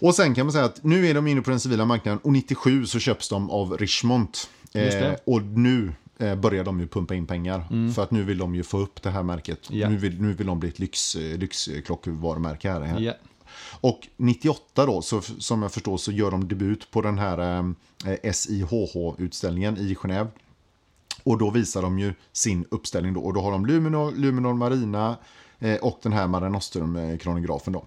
Och sen kan man säga att nu är de inne på den civila marknaden och 97 så köps de av Richmond. Det. och nu eh, börjar de ju pumpa in pengar. För att nu vill de ju få upp det här märket. Mm. Ja. Nu, vill, nu vill de bli ett lyx, eh, lyxklockvarumärke här. här. Ja. Och 98 då, så, som jag förstår, så gör de debut på den här eh, SIHH-utställningen i Genève. Och då visar de ju sin uppställning då. Och då har de Luminor, Luminor Marina eh, och den här Mare Nostrum-kronografen då.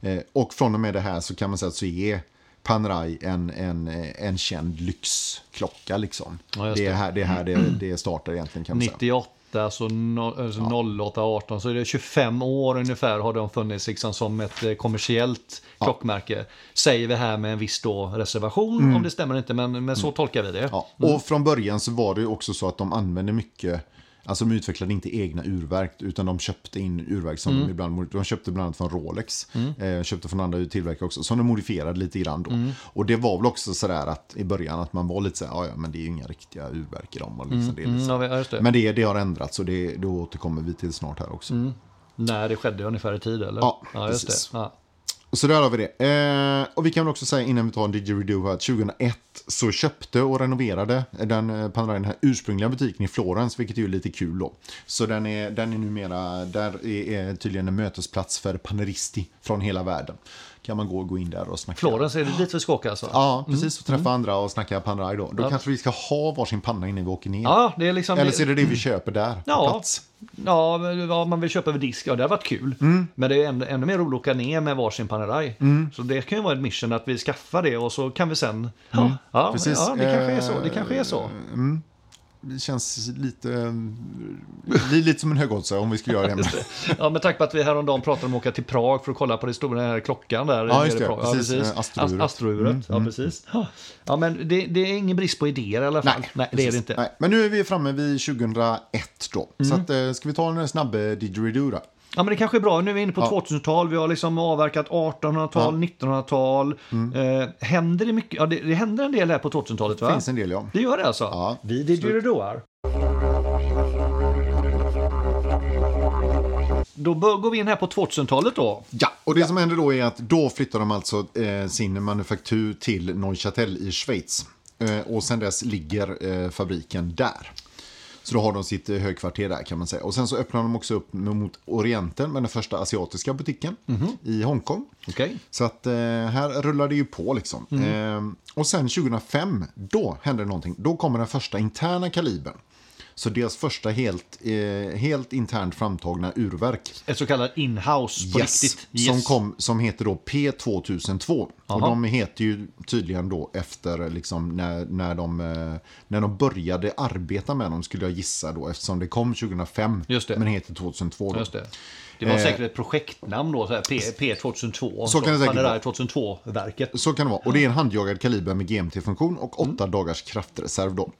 Eh, och från och med det här så kan man säga att så är Panerai en, en, en känd lyxklocka liksom. Ja, just det, är det. här, det är här det, det startar egentligen kan man säga. 98, så no, alltså 08, 18, så är det 25 år ungefär har de funnits liksom som ett eh, kommersiellt klockmärke. Säger vi här med en viss då reservation, om det stämmer inte, men, men så tolkar vi det. Mm. Ja, och från början så var det också så att de använde mycket Alltså de utvecklade inte egna urverk utan de köpte in urverk som de ibland De köpte bland annat från Rolex. Eh, köpte från andra tillverkare också. Som de modifierade lite grann då. Och det var väl också sådär att i början att man var lite såhär, "Ja, ja men det är ju inga riktiga urverk i dem. Och liksom, det Mm, så. ja, just det. Men det, det har ändrats och det, det återkommer vi till snart här också. När det skedde ungefär i tid eller? Ja, just precis. det. Ja. Så där har vi det. Eh, och vi kan väl också säga innan vi tar en didgeridoo att 2001 så köpte och renoverade den eh, Panerai den här ursprungliga butiken i Florens, vilket är ju lite kul då. Så den är, den är numera, där är, är tydligen en mötesplats för paneristi från hela världen. Kan man gå och gå in där och snacka. Florens, är det dit vi ska åka alltså? Ja, precis. Och träffa andra och snacka Panerai då. Då kanske vi ska ha varsin panna innan vi åker ner. Ja, det är liksom... Eller så är det det vi köper där på Ja. plats. Ja, vad man vill köpa över disk, ja det har varit kul. Men det är ännu, ännu mer roligt att åka ner med varsin Panerai. Så det kan ju vara ett mission att vi skaffar det och så kan vi sen... Ja, ja, Precis. ja det kanske är så. Det kanske är så. Det känns lite, li- lite som en högoddsare om vi skulle göra det. hemma. Ja, med tanke på att vi häromdagen pratade om att åka till Prag för att kolla på den stora här klockan där. Ja, just det. Prag. Precis, Ja, eh, astrouret. Ast- Astrouret, ja precis. Ja, men det, det är ingen brist på idéer i alla fall. Nej, det är det inte. Nej, men nu är vi framme vid 2001 då. Mm. Så att, eh, ska vi ta en snabb eh, didgeridoo då? Ja, men det kanske är bra. Nu är vi inne på 2000-tal. Vi har liksom avverkat 1800-tal, 1900-tal. Eh, händer det mycket? Ja, det, det händer en del här på 2000-talet, va? Det finns en del ja. Det gör det alltså? Ja. Vi didgeridoar. Då går vi in här på 2000-talet då. Ja, och det som händer då är att då flyttar de alltså eh, sin manufaktur till Neuchâtel i Schweiz. Eh, och sen dess ligger eh, fabriken där. Så då har de sitt eh, högkvarter där kan man säga. Och sen så öppnar de också upp mot Orienten med den första asiatiska butiken i Hongkong. Okej. Så att eh, här rullar det ju på liksom. Eh, och sen 2005, då händer någonting. Då kommer den första interna kalibern. Så deras första helt, eh, helt internt framtagna urverk. Ett så kallat in-house på Yes, riktigt. Som, kom, som heter då P2002. Och Jaha. de heter ju tydligen då efter liksom när, när, de, eh, när de började arbeta med dem skulle jag gissa då eftersom det kom 2005 Just det. men heter 2002 då. Just det. Det var Eh, säkert ett projektnamn då, så här, P, P2002. Så kan det säkert vara. 2002-verket. Så kan det vara. Och det är en handjagad kaliber med GMT-funktion och åtta Mm. dagars kraftreserv då.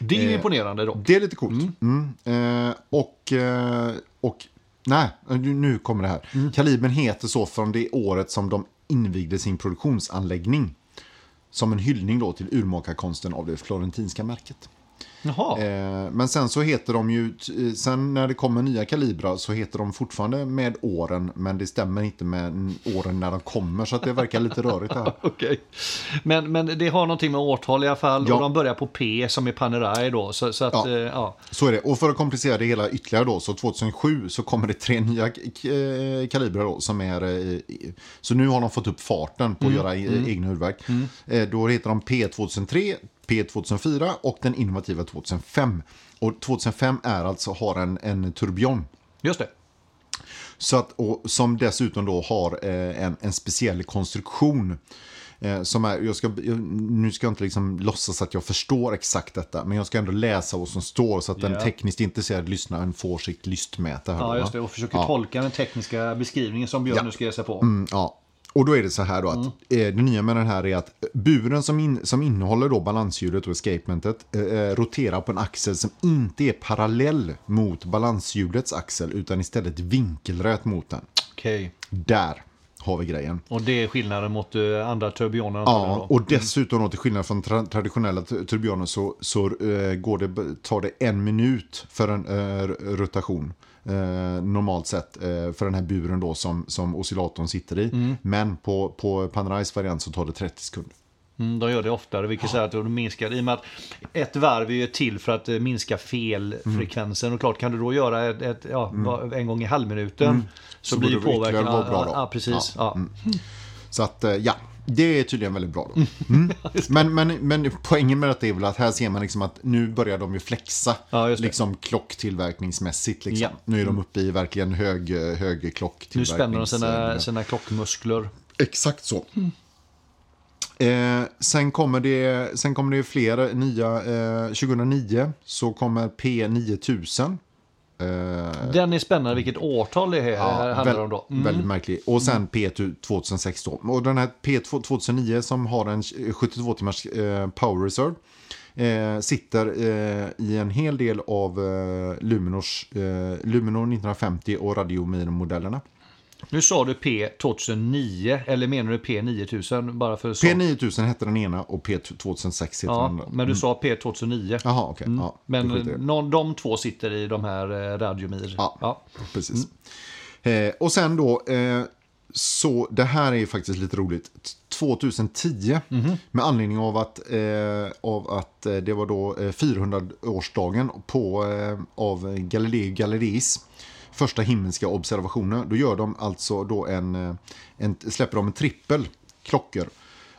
Det är ju imponerande då. Det är lite coolt. Mm. Eh, och, eh, och, nej, nu nu kommer det här. Mm. Kalibern heter så från det året som de invigde sin produktionsanläggning. Som en hyllning då till urmakarkonsten av det florentinska märket. Eh, men sen så heter de ju, t- sen när det kommer nya kalibrar så heter de fortfarande med åren, men det stämmer inte med åren när de kommer, så att det verkar lite rörigt här. Okej. Men, men det har någonting med årtal i alla fall. Ja. Och de börjar på P som är Panerai då. Så, så att, Ja. Eh, ja. Så är det. Och för att komplicera det hela ytterligare då, så 2007 så kommer det tre nya eh, kalibrar då som är... eh, Så nu har de fått upp farten på att göra e- egna urverk. Eh, Då heter de P2003, P2004 och den innovativa 2005. Och 2005 är alltså, har en, en turbion. Just det. Så att, och, som dessutom då har eh, en, en speciell konstruktion. Eh, som är, jag ska, jag, nu ska jag inte liksom låtsas att jag förstår exakt detta, men jag ska ändå läsa vad som står så att den Ja. tekniskt intresserade lyssnaren får sitt lystmäte. Här Ja, just det. Och försöker Ja. tolka den tekniska beskrivningen som Björn Ja. nu ska ge sig på. Mm, ja. Och då är det så här då att eh, det nya med den här är att buren som, in, som innehåller då balanshjulet och escapementet eh, eh, roterar på en axel som inte är parallell mot balanshjulets axel utan istället vinkelrät mot den. Okej. Där har vi grejen. Och det är skillnaden mot eh, andra turbioner Ja, och dessutom då, till skillnad från tra traditionella tu- turbiner så, så eh, går det, tar det en minut för en eh, rotation. Eh, normalt sett eh, för den här buren då som, som oscillatorn sitter i. Mm. Men på, på Panerais variant så tar det 30 sekunder. Mm, de gör det oftare, vilket säger att de minskar. I och med att ett varv är till för att eh, minska felfrekvensen. Och klart, kan du då göra ett, ett, ja, va- en gång i halvminuten så, Så blir påverkan... Ja, ja, precis. Ja. Så att eh, ja, det är tydligen väldigt bra då. Mm. Men, men, men poängen med det är väl att här ser man liksom att nu börjar de ju flexa. Ja, liksom klocktillverkningsmässigt. Liksom. Ja. Nu är de uppe i verkligen hög, hög Nu klocktillverknings... spänner de sina, sina klockmuskler. Exakt så. Eh, sen, kommer det, sen kommer det fler nya. Eh, 2009 så kommer P9000. Eh, Den är spännande vilket årtal det här Ja, handlar väl- om då. Mm. Väldigt märklig. Och sen P 2006 då. Och den här P 2009 som har en 72 timmars eh, power reserve. Eh, sitter eh, i en hel del av eh, Luminors, eh, Luminor 1950 och Radiomir-modellerna. Nu sa du P2009, eller menar du P9000? Bara för så. P9000 hette den ena och P 2006 heter den Ja, andra. men du sa P2009. Jaha, okej. Ja, Men någon, de två sitter i de här eh, Radiomir. Ja. Ja. Precis. Eh, och sen då, eh, så det här är faktiskt lite roligt. 2010, med anledning av att, eh, av att eh, det var då eh, 400-årsdagen på, eh, av Galilei Galileis första himmelska observationer. Då gör de alltså då en, eh, en, släpper de en trippel klockor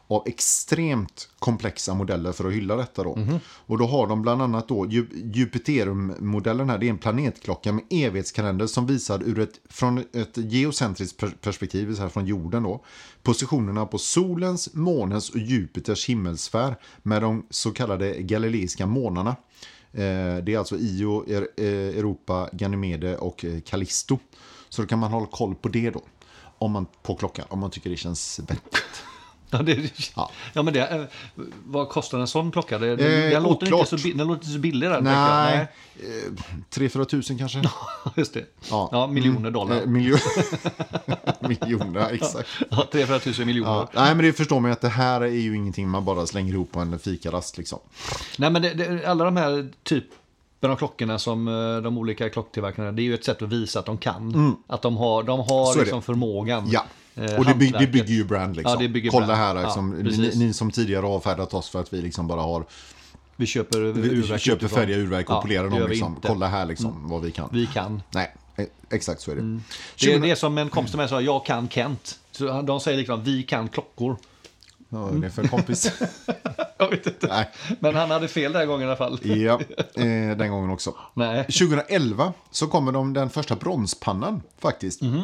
av extremt komplexa modeller för att hylla detta. Då. Och då har de bland annat då Ju- Jupiterum-modellen här. Det är en planetklocka med evighetskalender som visar ur ett, från ett geocentriskt per- perspektiv, vill säga från jorden då, positionerna på solens, månens och Jupiters himmelsfär med de så kallade galileiska månarna. Eh, det är alltså Io, eh, Europa, Ganymede och eh, Callisto. Så då kan man hålla koll på det då. Om man, på klockan, om man tycker det känns bättre. Ja, det, Ja. ja. men det, eh, vad kostar en sån klocka? Det, Eh, den, låter inte så, den låter inte så billig. Tänker jag. Nej, eh, 3-4 tusen kanske. Nej, just det. Ja. Ja, miljoner dollar. Eh, miljo miljoner, exakt. Ja, 300 000 miljoner. Ja. Nej, men det förstår man ju att det här är ju ingenting man bara slänger ihop på en fikarast liksom. Nej, men det, det, alla de här typen av klockorna som eh, de olika klocktillverkarna, det är ju ett sätt att visa att de kan. Att de har, de Mm. Har liksom förmågan. Ja, eh, och det, by det bygger ju brand liksom. Ja, det bygger Kolla brand. här, Ja, liksom, ni, precis. ni som tidigare avfärdat oss för att vi liksom bara har Vi köper vi urverk köper utifrån. färdiga urverk och Ja, polerar dem. vi Liksom. Kolla här liksom vad vi kan. Vi kan. Nej, eh, exakt så är det. Det är, 20 det är som en kompis till mig sa, jag kan Kent. Så de säger liksom, vi kan klockor. Ja, det är för kompis. Jag vet inte. Nej. Men han hade fel den här gången i alla fall. Ja, eh, den gången också. Nej. 2011 så kommer de den första bronspannan faktiskt. Mhm.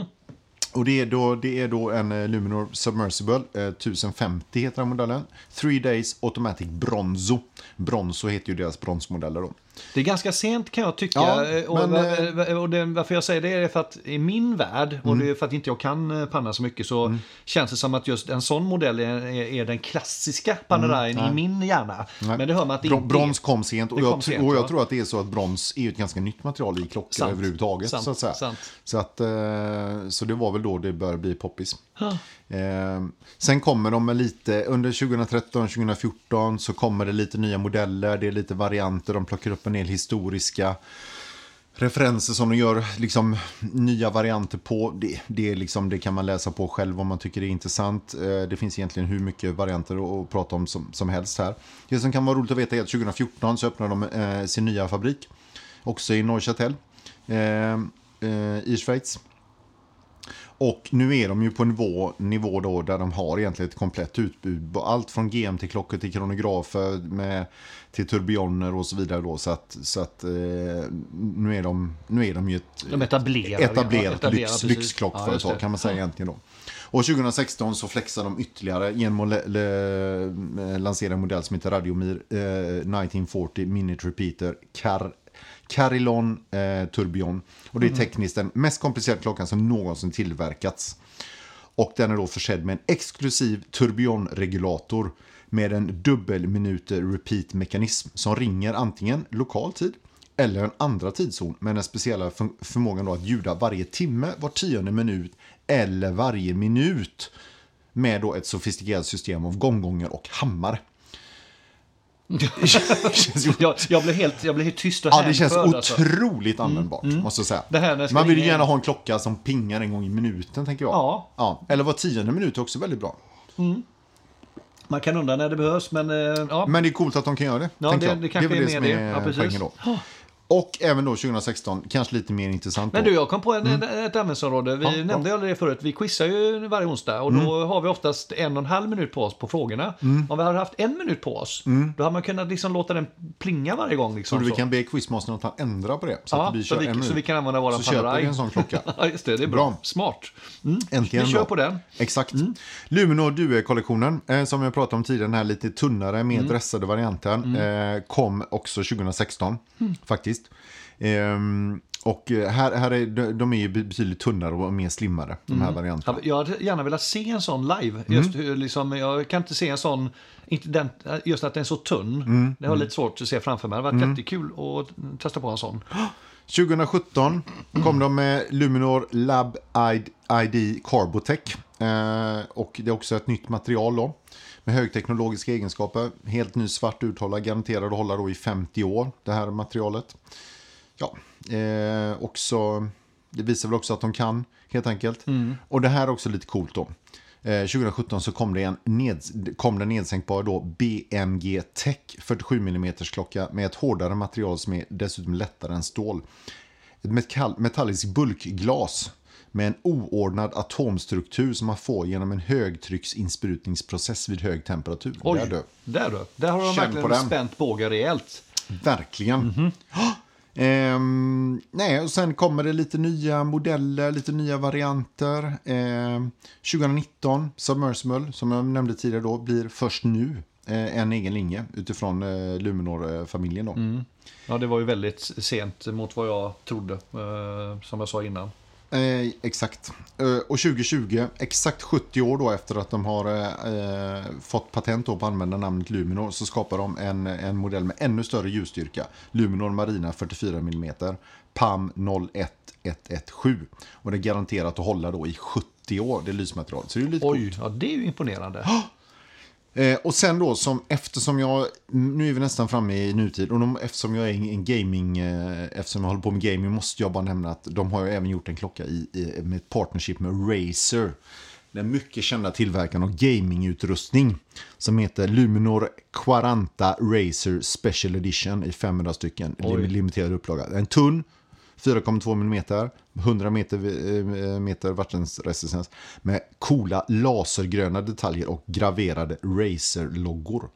Och det är, då, det är då en eh, Luminor Submersible, eh, 1050 heter den modellen. Three Days Automatic Bronzo. Bronzo heter ju deras bronsmodeller då. Det är ganska sent kan jag tycka. Ja, Eh, och, men, va- och det, varför jag säger det är för att i min värld, och Mm. det är för att inte jag kan eh, panna så mycket, så känns det som att just en sån modell är, är, den klassiska Panerai i min hjärna. Mm, Nej. Men det hör man att det Bron- brons kom sent och, jag, kom sent, och jag tror att det är så att brons är ett ganska nytt material i klockor Sant. överhuvudtaget. Sant, Så, att. Så, att, eh, så det var väl då det började bli poppis. Eh, sen kommer de med lite, under 2013-2014 så kommer det lite nya modeller, det är lite varianter, de plockar upp en del historiska referenser som de gör liksom nya varianter på. Det, det, liksom, det kan man läsa på själv om man tycker det är intressant. Eh, Det finns egentligen hur mycket varianter att, att prata om som, som helst här. Det som kan vara roligt att veta är att 2014 så öppnar de eh, sin nya fabrik. Också i Neuchâtel eh, eh, i Schweiz. Och nu är de ju på en nivå, nivå då där de har egentligen ett komplett utbud. Allt från GMT-klockor till kronografer med, till turbioner och så vidare. Då, så att, så att eh, nu, är de, nu är de ju ett De etablerar. etablerat etablerar, lyx. Ja, lyxklockföretag det. kan man säga egentligen då. Och 2016 så flexar de ytterligare genom att le, lansera en modell som heter Radiomir eh, 1940 Minute Repeater Car Carillon eh, Tourbillon. Och det är tekniskt den mest komplicerade klockan som någonsin tillverkats. Och den är då försedd med en exklusiv tourbillonregulator med en dubbelminuter repeat-mekanism som ringer antingen lokal tid eller en andra tidszon med den speciella för- förmågan då att ljuda varje timme, var tionde minut eller varje minut med då ett sofistikerat system av gonggonger och hammare. Det jag, jag, blev helt, jag blev helt tyst och Ja, det känns alltså. otroligt användbart, måste jag säga. Det här Man vill ju gärna ha en klocka som pingar en gång i minuten, tänker jag. Ja. ja. Eller var tionde minut är också väldigt bra. Man kan undra när det behövs, men eh, ja. Men det är coolt att de kan göra det. Ja, det- det kanske är väl är det mer som det. är Ja, precis. Och även då 2016, kanske lite mer intressant. Men du, jag kom på en, ett användningsområde. Vi Ja, Mm. nämnde aldrig det förut. Vi quizar ju varje onsdag och då har vi oftast en och en halv minut på oss på frågorna. Mm. Om vi hade haft en minut på oss, då hade man kunnat liksom låta den plinga varje gång. Liksom, Så vi så. kan be quizmastern att han ändrar på det. Så ja, att vi så, kör vi, en så minut. vi kan använda våra Så köper vi en sån klocka. ja, just det. Det är bra. Bra. Smart. Mm. Äntligen Vi kör då. på den. Exakt. Luminor Due-kollektionen, eh, som jag pratade om tidigare, den här lite tunnare, mer Mm. dressade varianten, eh, kom också 2016 Mm. Faktiskt. Ehm, och eh, här, här är, de- är ju betydligt tunnare och mer slimmare, de här varianterna. Ja, Jag hade gärna velat se en sån live. Mm. Just hur, liksom, jag kan inte se en sån, inte den, just att den är så tunn. Mm. Det har lite svårt att se framför mig. Det hade varit jättekul att testa på en sån. 2017 kom de med Luminor Lab ID, ID Carbotech. Eh, och det är också ett nytt material då. Med högteknologiska egenskaper. Helt ny svart uthållare, garanterad att hålla då i 50 år. Det här materialet. Ja, eh, också Det visar väl också att de kan, helt enkelt. Och det här är också lite coolt då. Eh, 2017 så kom det en ned, kom det en nedsänkbar då BMG Tech 47 mm klocka med ett hårdare material som är dessutom lättare än stål. Ett metall, metalliskt bulkglas med en oordnad atomstruktur som man får genom en högtrycksinsprutningsprocess vid hög temperatur. Oj, Där du. där du. Där har de Känn verkligen spänt bågar rejält. Verkligen. Ehm, nej, och sen kommer det lite nya modeller, lite nya varianter. Ehm, 2019, Submersible, som jag nämnde tidigare då, blir först nu eh, en egen linje utifrån eh, Luminor-familjen. Då. Ja, det var ju väldigt sent mot vad jag trodde, eh, som jag sa innan. Eh, exakt. Eh, och 2020, exakt 70 år då efter att de har eh, fått patent på att använda namnet Luminor så skapar de en, en modell med ännu större ljusstyrka. Luminor Marina 44 mm, PAM 01117. Och det är garanterat att hålla då i 70 år, det lysmaterialet. Så det är lite Oj, ja, det är ju imponerande. Eh, och sen då, som, eftersom jag, nu är vi nästan framme i nutid, och de, eftersom jag är en, gaming, eh, eftersom jag håller på med gaming måste jag bara nämna att de har ju även gjort en klocka i, i, med ett partnership med Razer. Den mycket kända tillverkaren av gamingutrustning som heter Luminor 40 Razer Special Edition i 500 stycken, Oj. limiterad upplaga. En tunn, 4,2 mm, 100 meter, eh, meter vattenresistens med coola lasergröna detaljer och graverade Razer-loggor.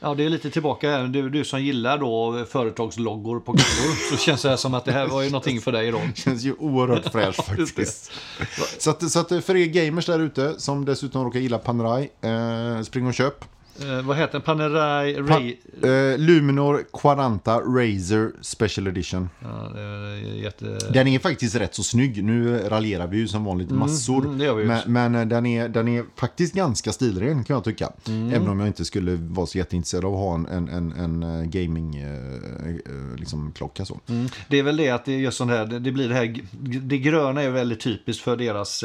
Ja, det är lite tillbaka här. Du, du som gillar då företagsloggor på kulor. så känns det här som att det här var ju någonting för dig, Ron. Känns ju oerhört fräscht faktiskt. Så, att, så att för er gamers där ute som dessutom råkar gilla Panerai, eh, spring och köp. Eh, vad heter den? Panerai Pa- Ray... eh, Luminor 40 Razer Special Edition. Ja, det är jätte... Den är faktiskt rätt så snygg. Nu raljerar vi ju som vanligt massor. mm, vi ju. men men eh, den, är, den är faktiskt ganska stilren kan jag tycka. Mm. Även om jag inte skulle vara så jätteintresserad av att ha en, en, en, en eh, gaming eh, eh, liksom, klocka så. Mm. Det är väl det att det är just sånt här, det blir det här, det gröna är väldigt typiskt för deras,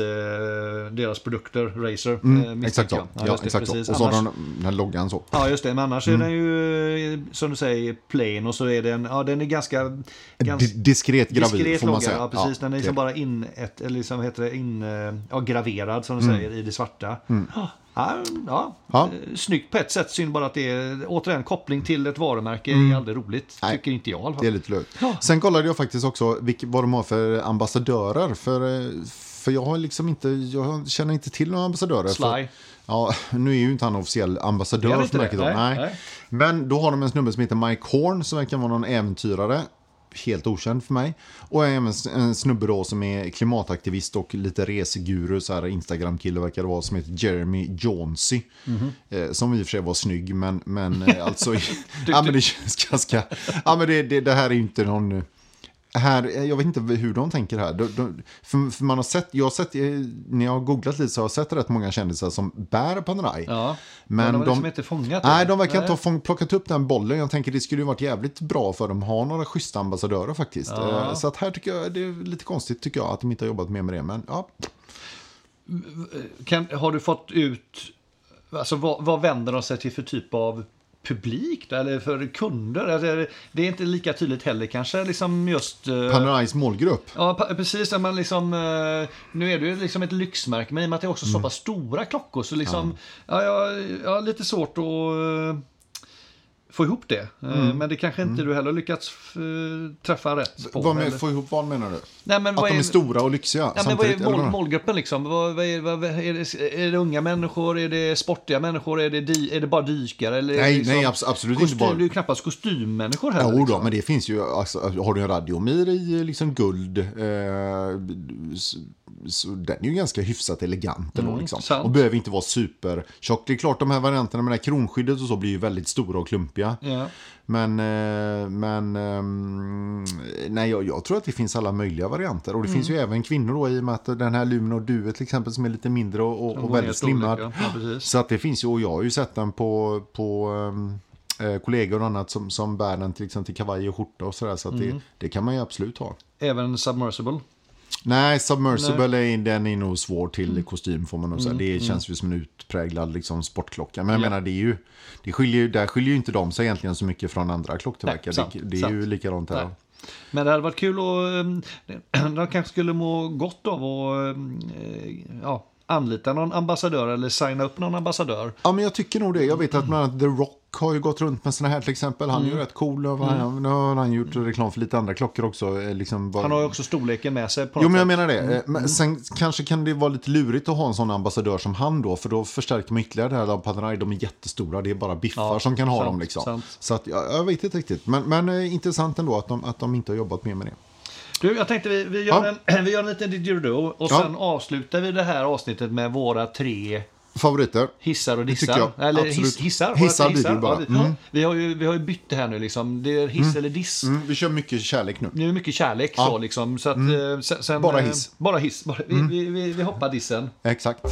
deras produkter, Razer. misstänker Exakt så. Ja, det, exakt så. Och så har Annars- de den här loggan så. Ja, just det. Men annars är den ju, eh, som du säger, plain och så är den, ja den är ganska... ganska Di- diskret gravid diskret får man logga, säga. Ja, precis. den är liksom bara in, ett, eller liksom heter det, in, eh, ja, graverad som du Mm. säger i det svarta. Ja, ja, Ja. eh, snyggt på ett sätt. Synd bara att det är, återigen, koppling till ett varumärke är aldrig roligt. Nej. Tycker inte jag i alla fall. Det är lite löjligt. Ja. Sen kollade jag faktiskt också vilk, vad de har för ambassadörer. För, för jag har liksom inte, jag känner inte till några ambassadörer. Sly. För, ja, nu är ju inte han officiell ambassadör för märket. Nej, Nej. nej. Men då har de en snubbe som heter Mike Horn som verkar vara någon äventyrare. Helt okänd för mig. Och även en snubbe då som är klimataktivist och lite reseguru, så här Instagram-kille verkar det vara, som heter Jeremy Jauncey. Mhm. Eh, som i och för sig var snygg, men, men eh, alltså... ja, men det känns ganska... Ja, men det, det, det här är inte någon... Här, jag vet inte hur de tänker här. De, de, för, för man har sett, jag har sett, eh, när jag har googlat lite så har jag sett rätt många kändisar som bär Panerai. Ja. Men Men de har liksom inte fångat Nej, de verkar inte ha fång- plockat upp den bollen. Jag tänker det skulle ju varit jävligt bra för dem att ha några schyssta ambassadörer faktiskt. Ja. Eh, Så att här tycker jag det är lite konstigt tycker jag att de inte har jobbat mer med det. Men ja, Kan, har du fått ut, alltså vad, vad vänder de sig till för typ av publik eller för kunder? Alltså, det- är inte lika tydligt heller kanske, liksom just... eh, Panerais målgrupp. Ja, precis. Man liksom, eh, nu är det ju liksom ett lyxmärke, men i och med att det är också Mm. så pass stora klockor så liksom, ja. jag, jag har lite svårt att eh, få ihop det. Eh, Mm. Men det kanske inte du heller lyckats eh, träffa rätt på. Vad med, eller? få ihop vad menar du? Nej, men Att vad de är stora och lyxiga Ja, men vad är mål, målgruppen liksom? Vad, vad är, vad, är, det, är det unga människor? Är det sportiga människor? Är det, di, är det bara dykare? Eller är Nej, liksom nej, abs- absolut kostym, inte bara- Det är ju knappast kostymmänniskor heller. Jo då, liksom. men det finns ju, alltså, har du en radiomir i liksom guld, eh, så, så den är ju ganska hyfsat elegant ändå. Mm, liksom. sant. Och behöver inte vara supertjock. Det är klart, de här varianterna med det här kronskyddet och så blir ju väldigt stora och klumpiga. Ja. Men, eh, men ehm, nej, jag, jag tror att det finns alla möjliga varianter. Och det finns ju Mm. även kvinnor då i och med att den här Luminor Duet till exempel som är lite mindre och, och, väldigt slimmad. ja. Så att det finns ju, och jag har ju sett den på, på ehm, eh, kollegor och annat som, som bär den till exempel till kavaj och skjorta och sådär. Så att Mm. det, det kan man ju absolut ha. Även submersible. Nej, Submersible Är, den är nog svår till kostym får man nog säga. Mm, Det känns ju som en utpräglad liksom, sportklocka. Men jag Ja. menar, det är ju, det skiljer, ju- där skiljer ju inte de sig egentligen så mycket från andra klocktillverkare. Nej, det, det är ju sant. likadant här. Nej. Men det hade varit kul att de kanske skulle må gott av att eh, ja, anlita någon ambassadör eller signa upp någon ambassadör. Ja, men jag tycker nog det. Jag vet att bland annat The Rock har ju gått runt med såna här till exempel. Han är ju rätt cool. Och han, Nu har han gjort reklam för lite andra klockor också. eh, Liksom, bara- Han har ju också storleken med sig. Jo, men jag menar det. Eh, Men sen kanske kan det vara lite lurigt att ha en sån ambassadör som han då. För då förstärker man ytterligare det här. Panerai, de är jättestora. Det är bara biffar Ja, som kan ha sant, dem. Liksom. sant. Så att, ja, jag vet inte riktigt. Men, men eh, intressant ändå att de, att de inte har jobbat mer med det. Du, jag tänkte vi, vi, gör, en, vi gör en liten didgeridoo och Ja. sen avslutar vi det här avsnittet med våra tre Favoriter? hissar och dissar. Eller hiss, hissar. Hissar blir det bara. Ja, vi, Mm. vi, har ju, vi har ju bytt det här nu liksom. Det är hiss eller diss. Mm, vi kör mycket kärlek nu. Nu är mycket kärlek Ja. så liksom. Så att, eh, sen, Bara eh, hiss. Bara hiss. Bara, vi, vi, vi, vi hoppar dissen. Exakt.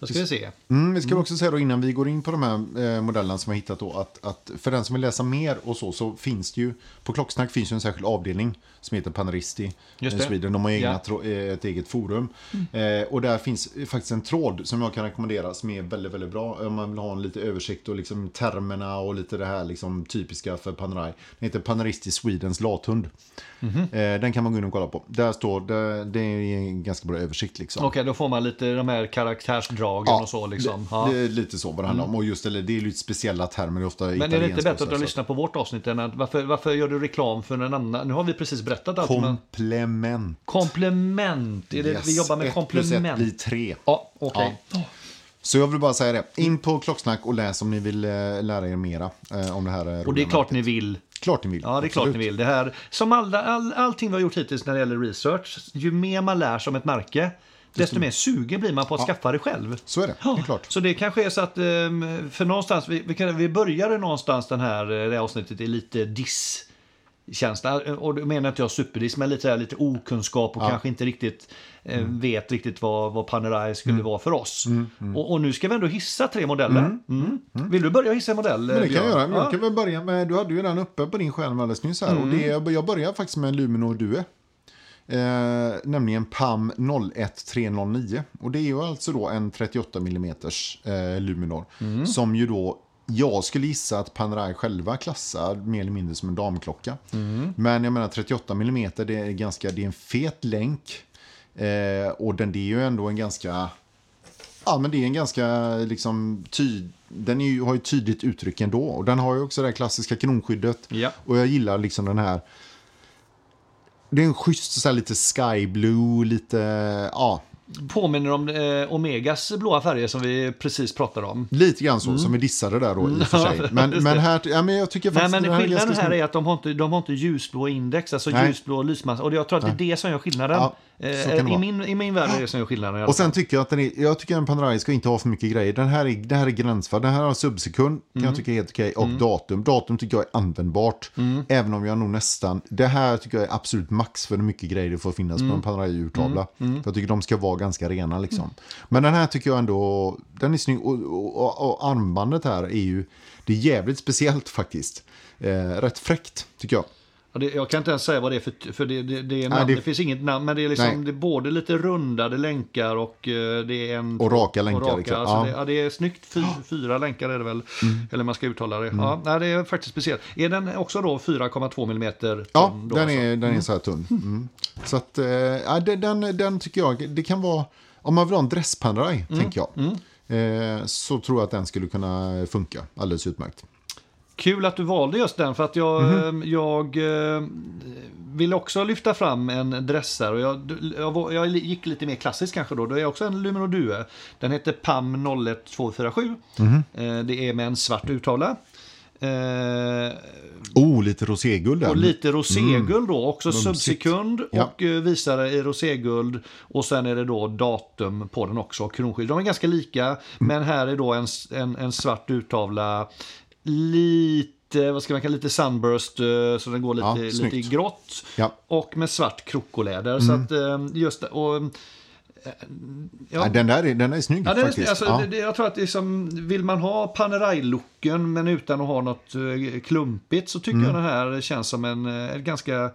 Då ska vi se. Mm, vi ska också säga då innan vi går in på de här eh, modellerna som vi har hittat då att, att för den som vill läsa mer och så så finns det ju på Klocksnack finns ju en särskild avdelning som heter Paneristi Just i det. Sweden. De har egna Ja. eh, ett eget forum. Eh, och där finns faktiskt en tråd som jag kan rekommendera som är väldigt, väldigt bra om man vill ha en lite översikt och liksom termerna och lite det här liksom typiska för Panerai. Den heter Paneristi Swedens lathund. Mhm. Eh, den kan man gå in och kolla på. Där står, det, det är en ganska bra översikt liksom. Okej, då får man lite de här karaktärsdragen och så liksom. Ja. Det, det är lite så vad det handlar om. Och just eller, det är lite speciella termer. Ofta Men är det inte bättre att så. lyssnar på vårt avsnitt än att varför, varför gör du reklam för en annan? Nu har vi precis berättat allt. Men Komplement. komplement. Är det, Yes. Vi jobbar med Ett plus ett komplement. blir tre. Ja, okej. Så jag vill bara säga det. In på Klocksnack och läs om ni vill eh, lära er mera eh, om det här. eh, Och det är klart märket. ni vill. Klart ni vill. Ja, det är klart Absolut. ni vill. Det här, som alla, all, allting vi har gjort hittills när det gäller research, ju mer man lär sig om ett märke, desto mer sugen blir man på att skaffa det själv. Så är det. Det är klart. Så det kanske är så att, ehm, för någonstans, vi, vi, kan, vi började någonstans den här, eh, det här avsnittet i lite diss känsla. Och då menar inte jag superdiss, men lite, lite okunskap och kanske inte riktigt eh, Mm. vet riktigt vad, vad Panerai skulle vara för oss. Och, och nu ska vi ändå hissa tre modeller. Mm. Vill du börja hissa en modell? Men det kan jag göra. Ja. Jag kan väl börja med, du hade ju den uppe på din skärm alldeles nyss här. Och det, jag börjar faktiskt med en Luminor Due. Eh, nämligen PAM 01309. Och det är ju alltså då en 38 mm eh, Luminor. Som ju då, jag skulle gissa att Panerai själva klassar mer eller mindre som en damklocka. Men jag menar 38 mm det är, ganska, det är en fet länk. Eh, och den det är ju ändå en ganska Ja, men det är en ganska liksom tyd... Den ju, har ju tydligt uttryck ändå. Och den har ju också det här klassiska kronskyddet. Ja. Och jag gillar liksom den här... Det är en schysst så här lite sky blue, lite... Ja, Påminner om eh, Omegas blåa färger som vi precis pratade om. lite grann så. Som vi dissade där då i och för sig. Men, men här... Ja, men jag tycker Nej, faktiskt men den här är skillnaden här är att de har inte, de har inte ljusblå index, alltså Nej. ljusblå lysmassa. Och jag tror att det är det som gör skillnaden. Ja, Eh, I, min, I min värld är det som gör skillnaden. Och sen tycker jag att den är, jag tycker en Panerai ska inte ha för mycket grejer. Den här är, det här är gränsfall. Den här har subsekund, kan Mm. jag tycka är helt okej. Och datum. Datum tycker jag är användbart. Mm. Även om jag nog nästan, det här tycker jag är absolut max för hur mycket grejer det får finnas Mm. på en Panerai-urtavla. För jag tycker de ska vara ganska rena liksom. Men den här tycker jag ändå, den är snygg. Och, och, och, och armbandet här är ju, det är jävligt speciellt faktiskt. Eh, rätt fräckt tycker jag. Jag kan inte ens säga vad det är för, för det, det, det, är namn, det- det, finns inget namn, men det är, liksom, Nej. det är både lite rundade länkar och eh, det är en... Och raka länkar, liksom. alltså Ja. det, ja, är snyggt, fy, fyra länkar är det väl, Mm. eller man ska uttala det. Ja, nej, det är faktiskt speciellt. Är den också då 4,2 millimeter? Ja, då, den alltså? är, den är så här tunn. Mm. Så att, eh, ja, den, den, den tycker jag, det kan vara, om man vill ha en dresspanerai, Mm. tänker jag. Eh, så tror jag att den skulle kunna funka alldeles utmärkt. Kul att du valde just den för att jag, eh, jag eh, vill också lyfta fram en dressare. Och jag, jag, jag gick lite mer klassiskt kanske då. Det är också en Luminor Due. Den heter PAM 01247. Mhm. Eh, Det är med en svart urtavla. Eh, Oh, lite roséguld och lite roséguld då, också Mumsigt. subsekund Ja. och eh, visare i roséguld. Och sen är det då datum på den också, kronskydd. De är ganska lika, Mm. men här är då en, en, en svart urtavla. Lite, vad ska man kalla lite sunburst, eh, så den går lite, Ja, lite i grått. Ja. Och med svart krokoläder. Så att eh, just det, och, eh, Ja, den där är, den är snygg Ja, är, faktiskt. alltså, ja. det, jag tror att det är som, vill man ha Panerai-looken men utan att ha något klumpigt så tycker Mm. jag den här känns som en, ett ganska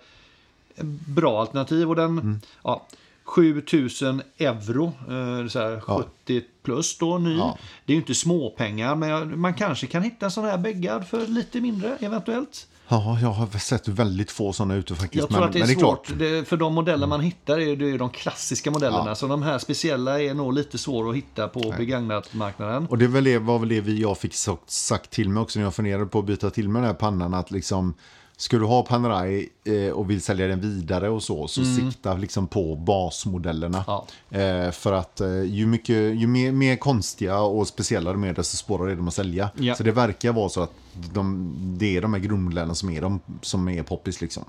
bra alternativ. Och den, Mm. ja, 7000 euro, eh, så här 70 plus då ny. Ja. Det är ju inte småpengar, men man kanske kan hitta en sån här bäggad för lite mindre eventuellt. Ja, jag har sett väldigt få sådana ute faktiskt. Jag tror men, att det är men svårt, klart. det, för de modeller man hittar är det är de klassiska modellerna. Ja. Så de här speciella är nog lite svåra att hitta på begagnatmarknaden. Och det är det, var väl det vi, jag fick sagt, sagt till mig också när jag funderade på att byta till mig den här pannan. Att liksom, ska du ha Panerai eh, och vill sälja den vidare och så, så sikta liksom på basmodellerna. Mm. Ja. Eh, för att eh, ju, mycket, ju mer, mer konstiga och speciella de är, desto svårare är de att sälja. Ja. Så det verkar vara så att de, det är de här grundmodellerna som är, de, som är poppis liksom.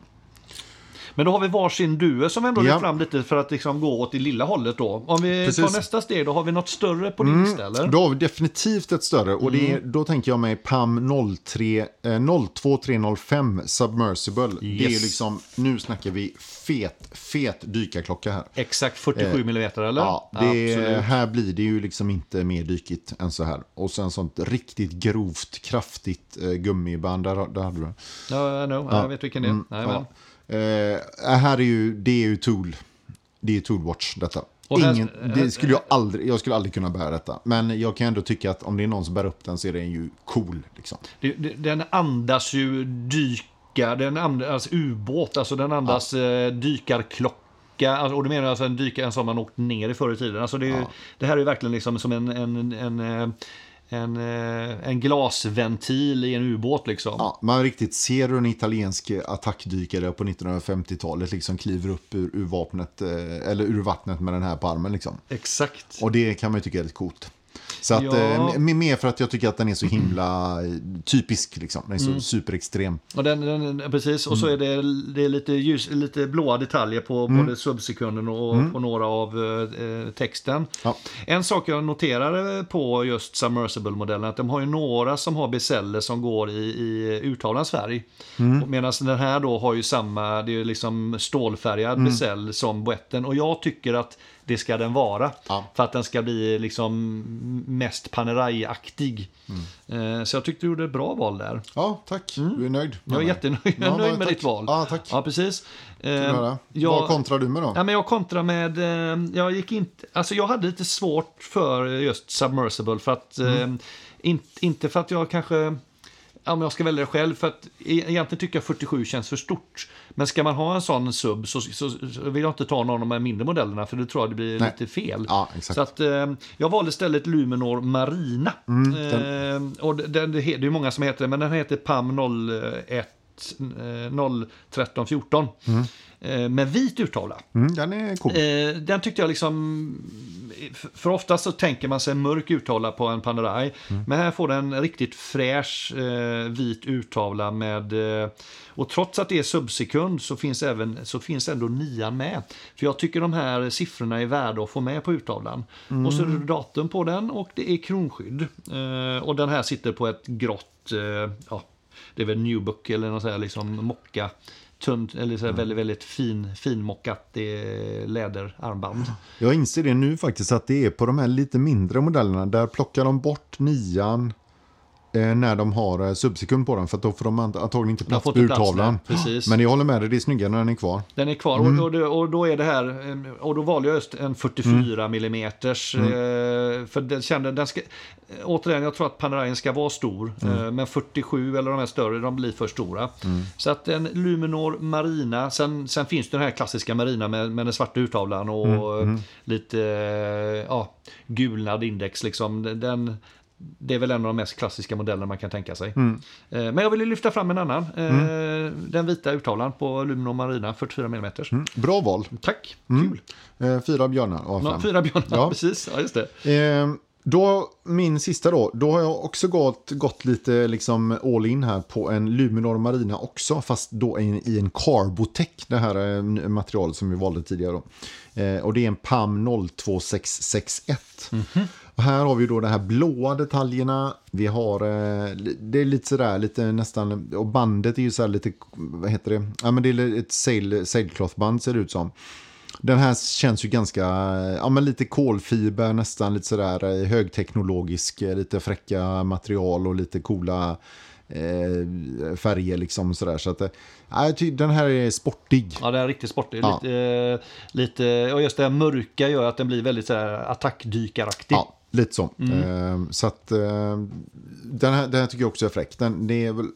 Men då har vi varsin duo som ändå Ja. lyfter fram lite för att liksom gå åt det lilla hållet då. Om vi Precis. tar nästa steg, då har vi något större på din lista eller? Då har vi definitivt ett större och Mm. är, då tänker jag mig PAM 03, eh, 02305 Submersible. Det är Yes. liksom, nu snackar vi fet, fet dykarklocka här. Exakt 47 mm eller? Eh, Ja, det, här blir det ju liksom inte mer dykigt än så här. Och sen sånt riktigt grovt, kraftigt eh, gummiband, där, där hade du det. Ja, I know. jag vet vilken det är. Nej, men. Mm, Ja. Eh, här är ju, det är ju Tool. Det är Toolwatch detta. Här- Ingen, det skulle jag, aldrig, jag skulle aldrig kunna bära detta. Men jag kan ändå tycka att om det är någon som bär upp den så är den ju cool. Liksom. Det, det, den andas ju dyka, den andas ubåt, alltså den andas eh, dykarklocka. Alltså, och du menar alltså en dykare som man åkt ner i förr i tiden. Alltså det, är ju- det här är ju verkligen liksom som en, en, en, eh, en, eh, en glasventil i en ubåt liksom. Ja, man riktigt ser hur en italiensk attackdykare på 1950-talet liksom kliver upp ur, ur, vapnet, eh, eller ur vattnet med den här på armen. Liksom. Exakt. Och det kan man ju tycka är lite coolt. Så att, Ja. eh, mer för att jag tycker att den är så himla eh, typisk. Liksom. Den är så superextrem. Och den, den, precis, och så Mm. är det, det är lite, ljus, lite blåa detaljer på både subsekunden och på några av eh, texten. Mm. Ja. En sak jag noterade på just Submersible-modellen att de har ju några som har bezeller som går i, i urtavlans färg. Mm. Medan den här då har ju samma, det är liksom stålfärgad Mm. bezel som boetten. Och jag tycker att det ska den vara. Ja. För att den ska bli liksom mest Panerai-aktig. Mm. Eh, Så jag tyckte du gjorde ett bra val där. Ja, tack. Du är nöjd? Jag är jättenöjd jag är Ja, nöjd med tack. ditt val. Ja, tack. Ja, precis. Eh, jag- Vad kontrar du med då? Ja, men jag kontrar med, eh, jag gick inte, alltså jag hade lite svårt för just Submersible för att, Mm. in, inte för att jag kanske, ja men jag ska välja det själv för att e- egentligen tycker jag 47 känns för stort. Men ska man ha en sån sub så, så, så vill jag inte ta någon av de här mindre modellerna för då tror jag det blir Nej. lite fel. Ja. Så att eh, jag valde istället Luminor Marina. Mm, eh, och det, det, det är många som heter det, men den heter PAM 01 eh, 01314. Eh, med vit urtavla. Mm, den är cool. Eh, den tyckte jag liksom... för- ofta så tänker man sig en mörk urtavla på en Panerai. Men här får den en riktigt fräsch eh, vit urtavla med... Eh, och trots att det är subsekund så finns, även, så finns ändå nian med. För jag tycker de här siffrorna är värda att få med på urtavlan. Och så är det datum på den och det är kronskydd. Eh, och den här sitter på ett grått... Eh, ja, det är väl Newbook eller något sånt här liksom mocka. Tunt, eller så här väldigt, väldigt fin, finmockat eh, läderarmband. Jag inser det nu faktiskt att det är på de här lite mindre modellerna. Där plockar de bort nian när de har eh, subsekund på den. För då får de ant- antagligen inte plats på plats urtavlan. Men jag håller med dig, det är snyggare när den är kvar. Den är kvar Mm. och, och, och då är det här eh, och då valde jag just en 44 mm. Eh, för den kände den ska eh, återigen jag tror att Panerain ska vara stor Mm. eh, men 47 eller de här större de blir för stora. Så att en Luminor Marina sen, sen finns det den här klassiska Marina med, med den svarta urtavlan och Mm, eh, lite eh, ja, gulnad index liksom. Den, det är väl en av de mest klassiska modellerna man kan tänka sig. Mm. Eh, Men jag ville lyfta fram en annan. eh, Den vita urtavlan på Luminor Marina 44 mm. Mm. Bra val. Tack, kul. Eh, fyra björnar av fem. fyra björnar, Ja. precis. Ja, just det. Då, min sista då, då har jag också gått, gått lite liksom all in här på en Luminor Marina också, fast då i, i en Carbotech, det här eh, materialet som vi valde tidigare. Eh, och det är en PAM 02661. Och här har vi då de här blåa detaljerna, vi har, eh, det är lite sådär, lite nästan, och bandet är ju så här lite, vad heter det, ja men det är ett sail, sailcloth-band ser det ut som. Den här känns ju ganska, ja men lite kolfiber, nästan lite sådär eh, högteknologisk, eh, lite fräcka material och lite coola eh, färger liksom sådär. Så att, eh, den här är sportig. Ja, den är riktigt sportig. Ja. Lite, eh, lite, och just det här mörka gör att den blir väldigt attackdykaraktig. Ja, lite så. Eh, så att eh, den, här, den här tycker jag också är fräck. Den, det är väl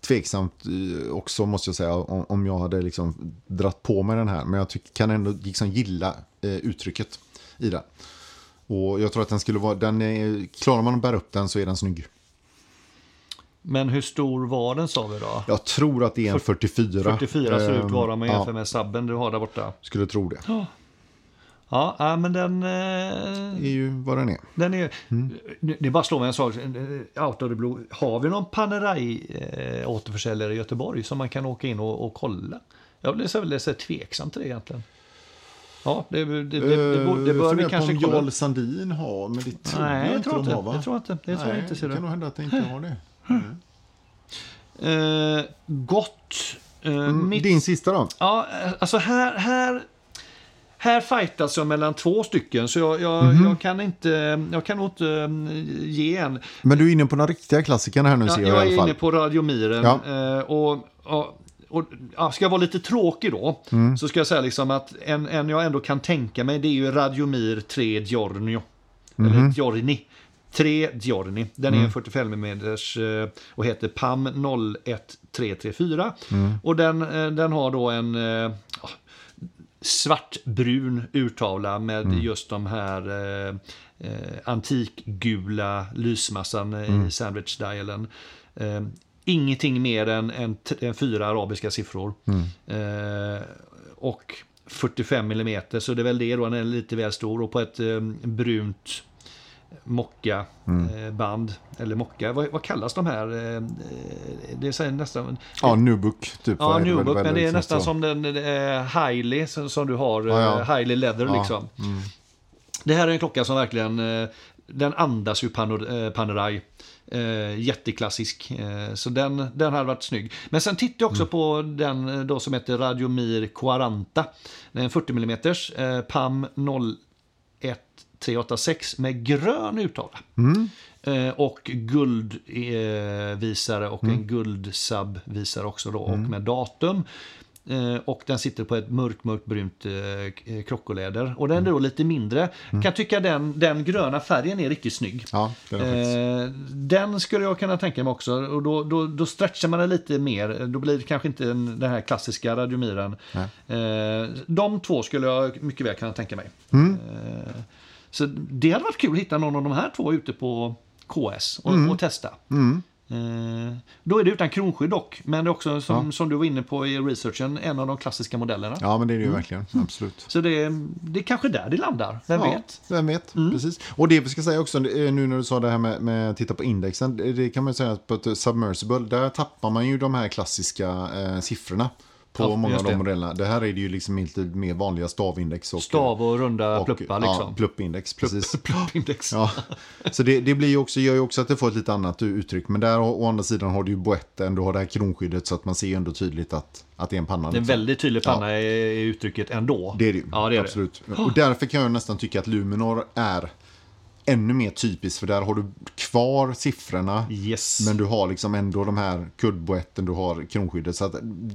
tveksamt eh, också måste jag säga om, om jag hade liksom dratt på mig den här. Men jag tycker, kan ändå liksom gilla eh, uttrycket i den. Och jag tror att den skulle vara, den är, klarar man att bära upp den så är den snygg. Men hur stor var den sa vi då? Jag tror att det är en 44. 44 ser ut att vara om man jämför ja, med sabben du har där borta. Skulle tro det. Ja, ja men den... Eh, är ju vad den är. den är, Mm. det, bara slår mig en sak, eh, out of the blue. Har vi någon Panerai eh, i Göteborg som man kan åka in och, och kolla? Jag blir så väldigt tveksam till det egentligen. Ja, det, det, det, det, bör- det bör vi kanske kolla. Jarl Sandin har, men det tror Nej, jag jag inte tror de inte. har va? Det tror jag inte. Det tror jag inte, ser det kan nog hända att det inte har det. Eh, gott. Eh, mitt, Din sista då? Ja, eh, alltså här, här, här fightas jag mellan två stycken. Så jag, jag, Mhm. jag kan inte, jag kan nog inte mm, ge en. Men du är inne på de riktiga klassikerna här nu Ja, ser jag, jag i är alla fall. inne på Radiomiren. Ja. eh, och, och, och ja, ska jag vara lite tråkig då, Mm. så ska jag säga liksom att en, en jag ändå kan tänka mig, det är ju Radiomir 3 Giornio. Mhm. Eller Giorni. 3 Giorni. Den Mm. är en 45 mm och heter PAM 01334. Mm. Och den, eh, den har då en eh, svartbrun urtavla med Mm. just de här eh, eh, antikgula lysmassan Mm. i sandwich-dialen. Eh, ingenting mer än, än, än fyra arabiska siffror. Mm. Eh, och 45 mm, så det är väl det då, den är lite väl stor. Och på ett eh, brunt mocka Mm. eh, band eller mocka, vad, vad kallas de här? Eh, eh, det är nästan... Ja, Nubook. Typ, Ja, det Nubook, men det är nästan så. som den Hailey som, som du har, Ja, ja. Hailey Leather Ja, liksom. mm. Det här är en klocka som verkligen, den andas ju Panerai. Eh, jätteklassisk, eh, så den, den hade varit snygg. Men sen tittar jag också Mm. på den då som heter Radiomir 40. Det är en 40 mm eh, PAM 01386 med grön urtavla. Mm. Eh, och guldvisare eh, visare och Mm. en guldsub-visare också då och med datum. Eh, och den sitter på ett mörkt, mörkt brunt eh, krockoläder. Och den är då lite mindre. Kan tycka den, den gröna färgen är riktigt snygg. Ja. Eh, den skulle jag kunna tänka mig också. Och då, då, då stretchar man det lite mer. Då blir det kanske inte den, den här klassiska radiomiren. Eh, de två skulle jag mycket väl kunna tänka mig. Mm. Så det hade varit kul att hitta någon av de här två ute på KS och, Mm. och testa. Eh, då är det utan kronskydd dock, men det är också som, som du var inne på i researchen, en av de klassiska modellerna. Ja, men det är det ju verkligen. Absolut. Så det, är- det är kanske där det landar, vem ja, vet? Vem vet, precis. Och det vi ska säga också, eh, nu när du sa det här med, med att titta på indexen, det kan man säga att på ett submersible, där tappar man ju de här klassiska eh, siffrorna på Ja, många av de det. modellerna. Det här är det ju liksom lite mer vanliga stavindex och, Stav och runda och pluppar Ja, liksom. pluppindex, precis. Pluppindex. Ja, så det, det blir också, gör ju också att det får ett lite annat uttryck. Men där å, andra sidan har du ju boetten, du har det här kronskyddet så att man ser ju ändå tydligt att, att det är en panna. Det är en liksom. väldigt tydlig panna i, i uttrycket ändå. Det är det ju. Ja, det är det. Absolut. Och därför kan jag nästan tycka att Luminor är ännu mer typiskt. För där har du kvar siffrorna. Yes. Men du har liksom ändå de här kuddboetten, du har kronskyddet. Så att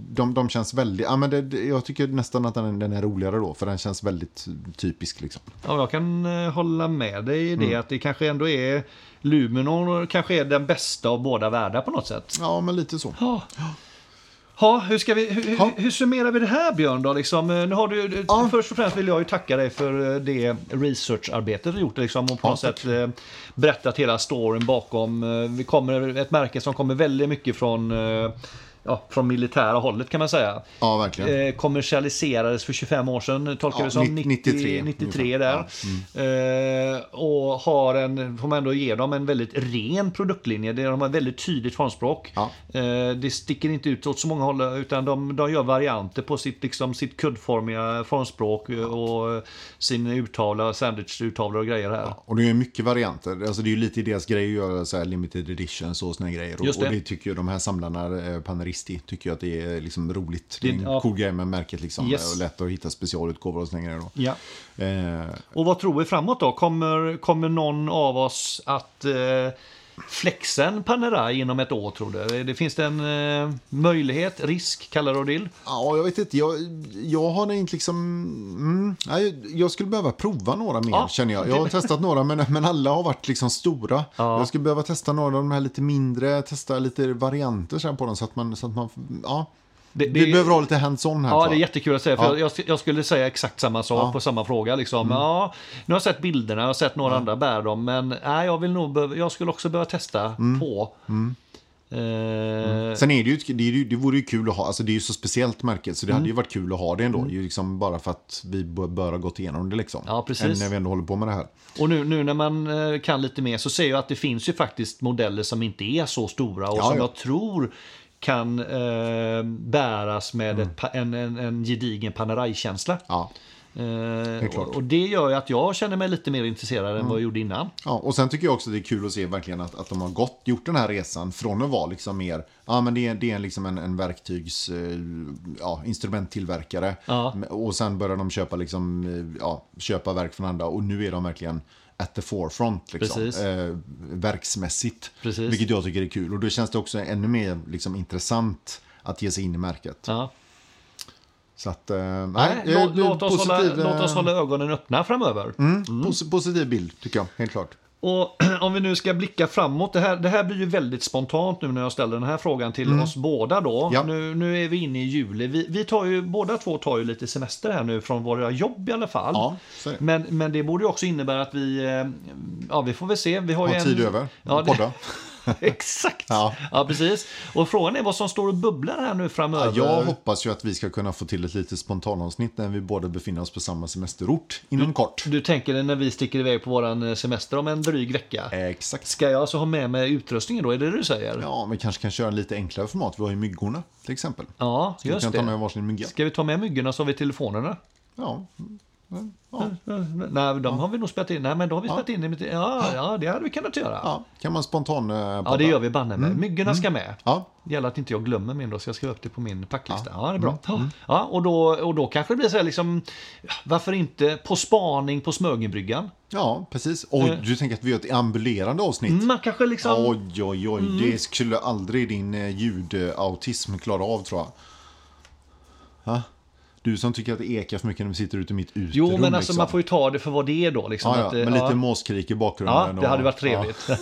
de, de känns väldigt, ja men det, jag tycker nästan att den, den är roligare då. För den känns väldigt typisk liksom. Ja, jag kan eh, hålla med dig i det, Mm. att det kanske ändå är Luminor kanske är den bästa av båda världar på något sätt. Ja, men lite så. Ja. Ja, hur, ska vi, hur, Ja. hur summerar vi det här Björn då? Liksom, eh, nu har du, Ja. Först och främst vill jag ju tacka dig för eh, det researcharbetet du gjort liksom, och på Ja, något tack. sätt eh, berättat hela storyn bakom. Eh, Vi kommer ett märke som kommer väldigt mycket från, eh, ja, från militära hållet kan man säga. Ja, verkligen. Eh, kommersialiserades för 25 år sedan, tolkar ja, som. 93. 93 där. Ja. Mm. Eh, och har en, får man ändå ge dem, en väldigt ren produktlinje. De har väldigt tydligt formspråk. Ja. Eh, det sticker inte ut åt så många håll, utan de, de gör varianter på sitt, liksom, sitt kuddformiga formspråk eh, och sin urtavla, sandwich-urtavlor och grejer här. och det är mycket varianter. Alltså, det är lite deras grej att göra så limited edition. och såna grejer. Det. och det tycker de här samlarna, eh, paneristerna, 60 tycker jag att det är liksom roligt. Det är en ja. cool grej med märket liksom. Yes. Och lätt att hitta specialutgåvor och sådana då. Ja. Eh. Och vad tror vi framåt då? Kommer, kommer någon av oss att eh, flexa Panerai inom ett år tror du? Det finns det en eh, möjlighet, risk, kallar du det? Ja, jag vet inte. Jag, jag har inte liksom... Mm, nej, jag skulle behöva prova några mer, Ja. känner jag. Jag har testat några, men, men alla har varit liksom stora. Ja. Jag skulle behöva testa några av de här lite mindre, testa lite varianter på dem, så att man... Så att man ja. Det- Vi det- behöver ha lite hands-on här, Ja, det är jättekul att säga. För Ja. Mm. jag, jag skulle säga exakt samma sak på samma fråga. Liksom. Ja, nu har jag sett bilderna, jag har sett några andra bära dem. Men nej, jag, vill nog jag skulle också behöva testa Mm. på. Eh, Sen är det ju, det, är ju, det vore ju kul att ha, alltså det är ju så speciellt märke, så det Mm. hade ju varit kul att ha det ändå. Ju liksom bara för att vi bör, ha gått igenom det liksom. Ja, precis. Än när vi ändå håller på med det här. Och nu, nu när man eh, kan lite mer så ser jag att det finns ju faktiskt modeller som inte är så stora och Ja, som ja. jag tror kan eh, bäras med ett, pa- en, en, en gedigen Panerai-känsla. Ja. Eh, klart. och, och det gör ju att jag känner mig lite mer intresserad än vad jag gjorde innan. Ja, och sen tycker jag också det är kul att se verkligen att, att de har gått, gjort den här resan från att vara liksom mer, ja men det är, det är liksom en, en verktygs, eh, ja, instrumenttillverkare. Ja. Och sen börjar de köpa liksom, eh, ja, köpa verk från andra och nu är de verkligen at the forefront liksom, eh, verksmässigt. Precis. Vilket jag tycker är kul och då känns det också ännu mer liksom, intressant att ge sig in i märket. Ja. Så att, eh, nej, Nej, eh, låt, låt, oss hålla, positiv, eh, låt oss hålla ögonen öppna framöver. mm, posi- positiv bild tycker jag, helt klart. Och om vi nu ska blicka framåt, det här, det här blir ju väldigt spontant nu när jag ställer den här frågan till oss båda då. Mm. Ja. Nu, nu är vi inne i juli. Vi, vi tar ju, båda två tar ju lite semester här nu från våra jobb i alla fall. Ja. Men, men det borde ju också innebära att vi, eh, ja vi får väl se. Vi har ju Ha en... tid över, Ja, det- podda. Exakt! Ja. Ja. precis. Och frågan är vad som står och bubblar här nu framöver. Ja, jag hoppas ju att vi ska kunna få till ett litet spontanavsnitt när vi båda befinner oss på samma semesterort inom kort. Du tänker när vi sticker iväg på våran semester om en dryg vecka. Exakt. Ska jag alltså ha med mig utrustningen då? Är det det du säger? Ja, vi kanske kan köra en lite enklare format. Vi har ju myggorna till exempel. Ja, Vi just kan ta med det. varsin mygga. Ska vi ta med myggorna så har vi telefonerna? Ja. Ja. Nej, de har vi nog spelat in. Nej, men då har vi spelat in. Ja, ja, det hade vi kunnat göra. Ja, ja, kan man spontan eh, det gör vi banne med. Myggorna ska med. Ja, Det gäller att inte jag glömmer min då, så jag skriver upp det på min packlista. Ja, det är Mm. bra. Ja, och, då, och då kanske det blir så här liksom, varför inte på spaning på Smögenbryggan? ja precis. Och Eh. du tänker att vi gör ett ambulerande avsnitt? Man kanske liksom... Oj, oj, oj. Det skulle aldrig din eh, ljudautism klara av, tror jag. Ha? Du som tycker att det ekar för mycket när vi sitter ute i mitt uterum. Jo, men alltså liksom. man får ju ta det för vad det är då. Liksom, Ja, att, ja, med lite ja. måskrik i bakgrunden. Ja, det och- hade varit trevligt.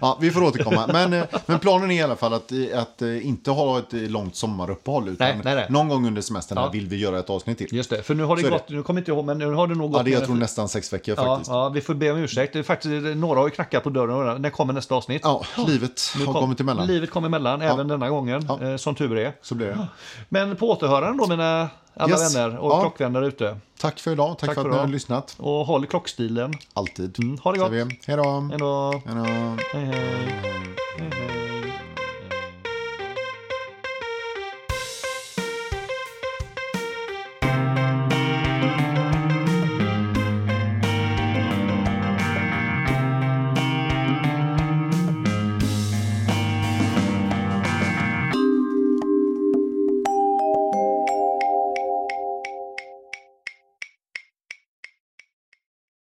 Ja, vi får återkomma. Men, eh, men planen är i alla fall att, eh, att eh, inte ha ett långt sommaruppehåll. Utan Nej, nej, nej. någon gång under semestern vill vi göra ett avsnitt till. Just det, för nu har det Så är det. gått, nu kommer inte ihåg, men nu har det nog gått... Ja, det är jag tror nästan sex veckor faktiskt. ja, vi får be om ursäkt. Det är faktiskt, några har ju knackat på dörren. När kommer nästa avsnitt? Ja, livet har kom- kommit emellan. Livet kom emellan, även denna gången, som tur är. Så blir det. Men på återhörande då, mina alla Yes. vänner och Ja. klockvänner ute. Tack för idag. Tack, Tack för för att ni har lyssnat. Och håll klockstilen. Alltid. Mm, ha det gott. Hej då. Hej då. Hej, hej. hej, hej.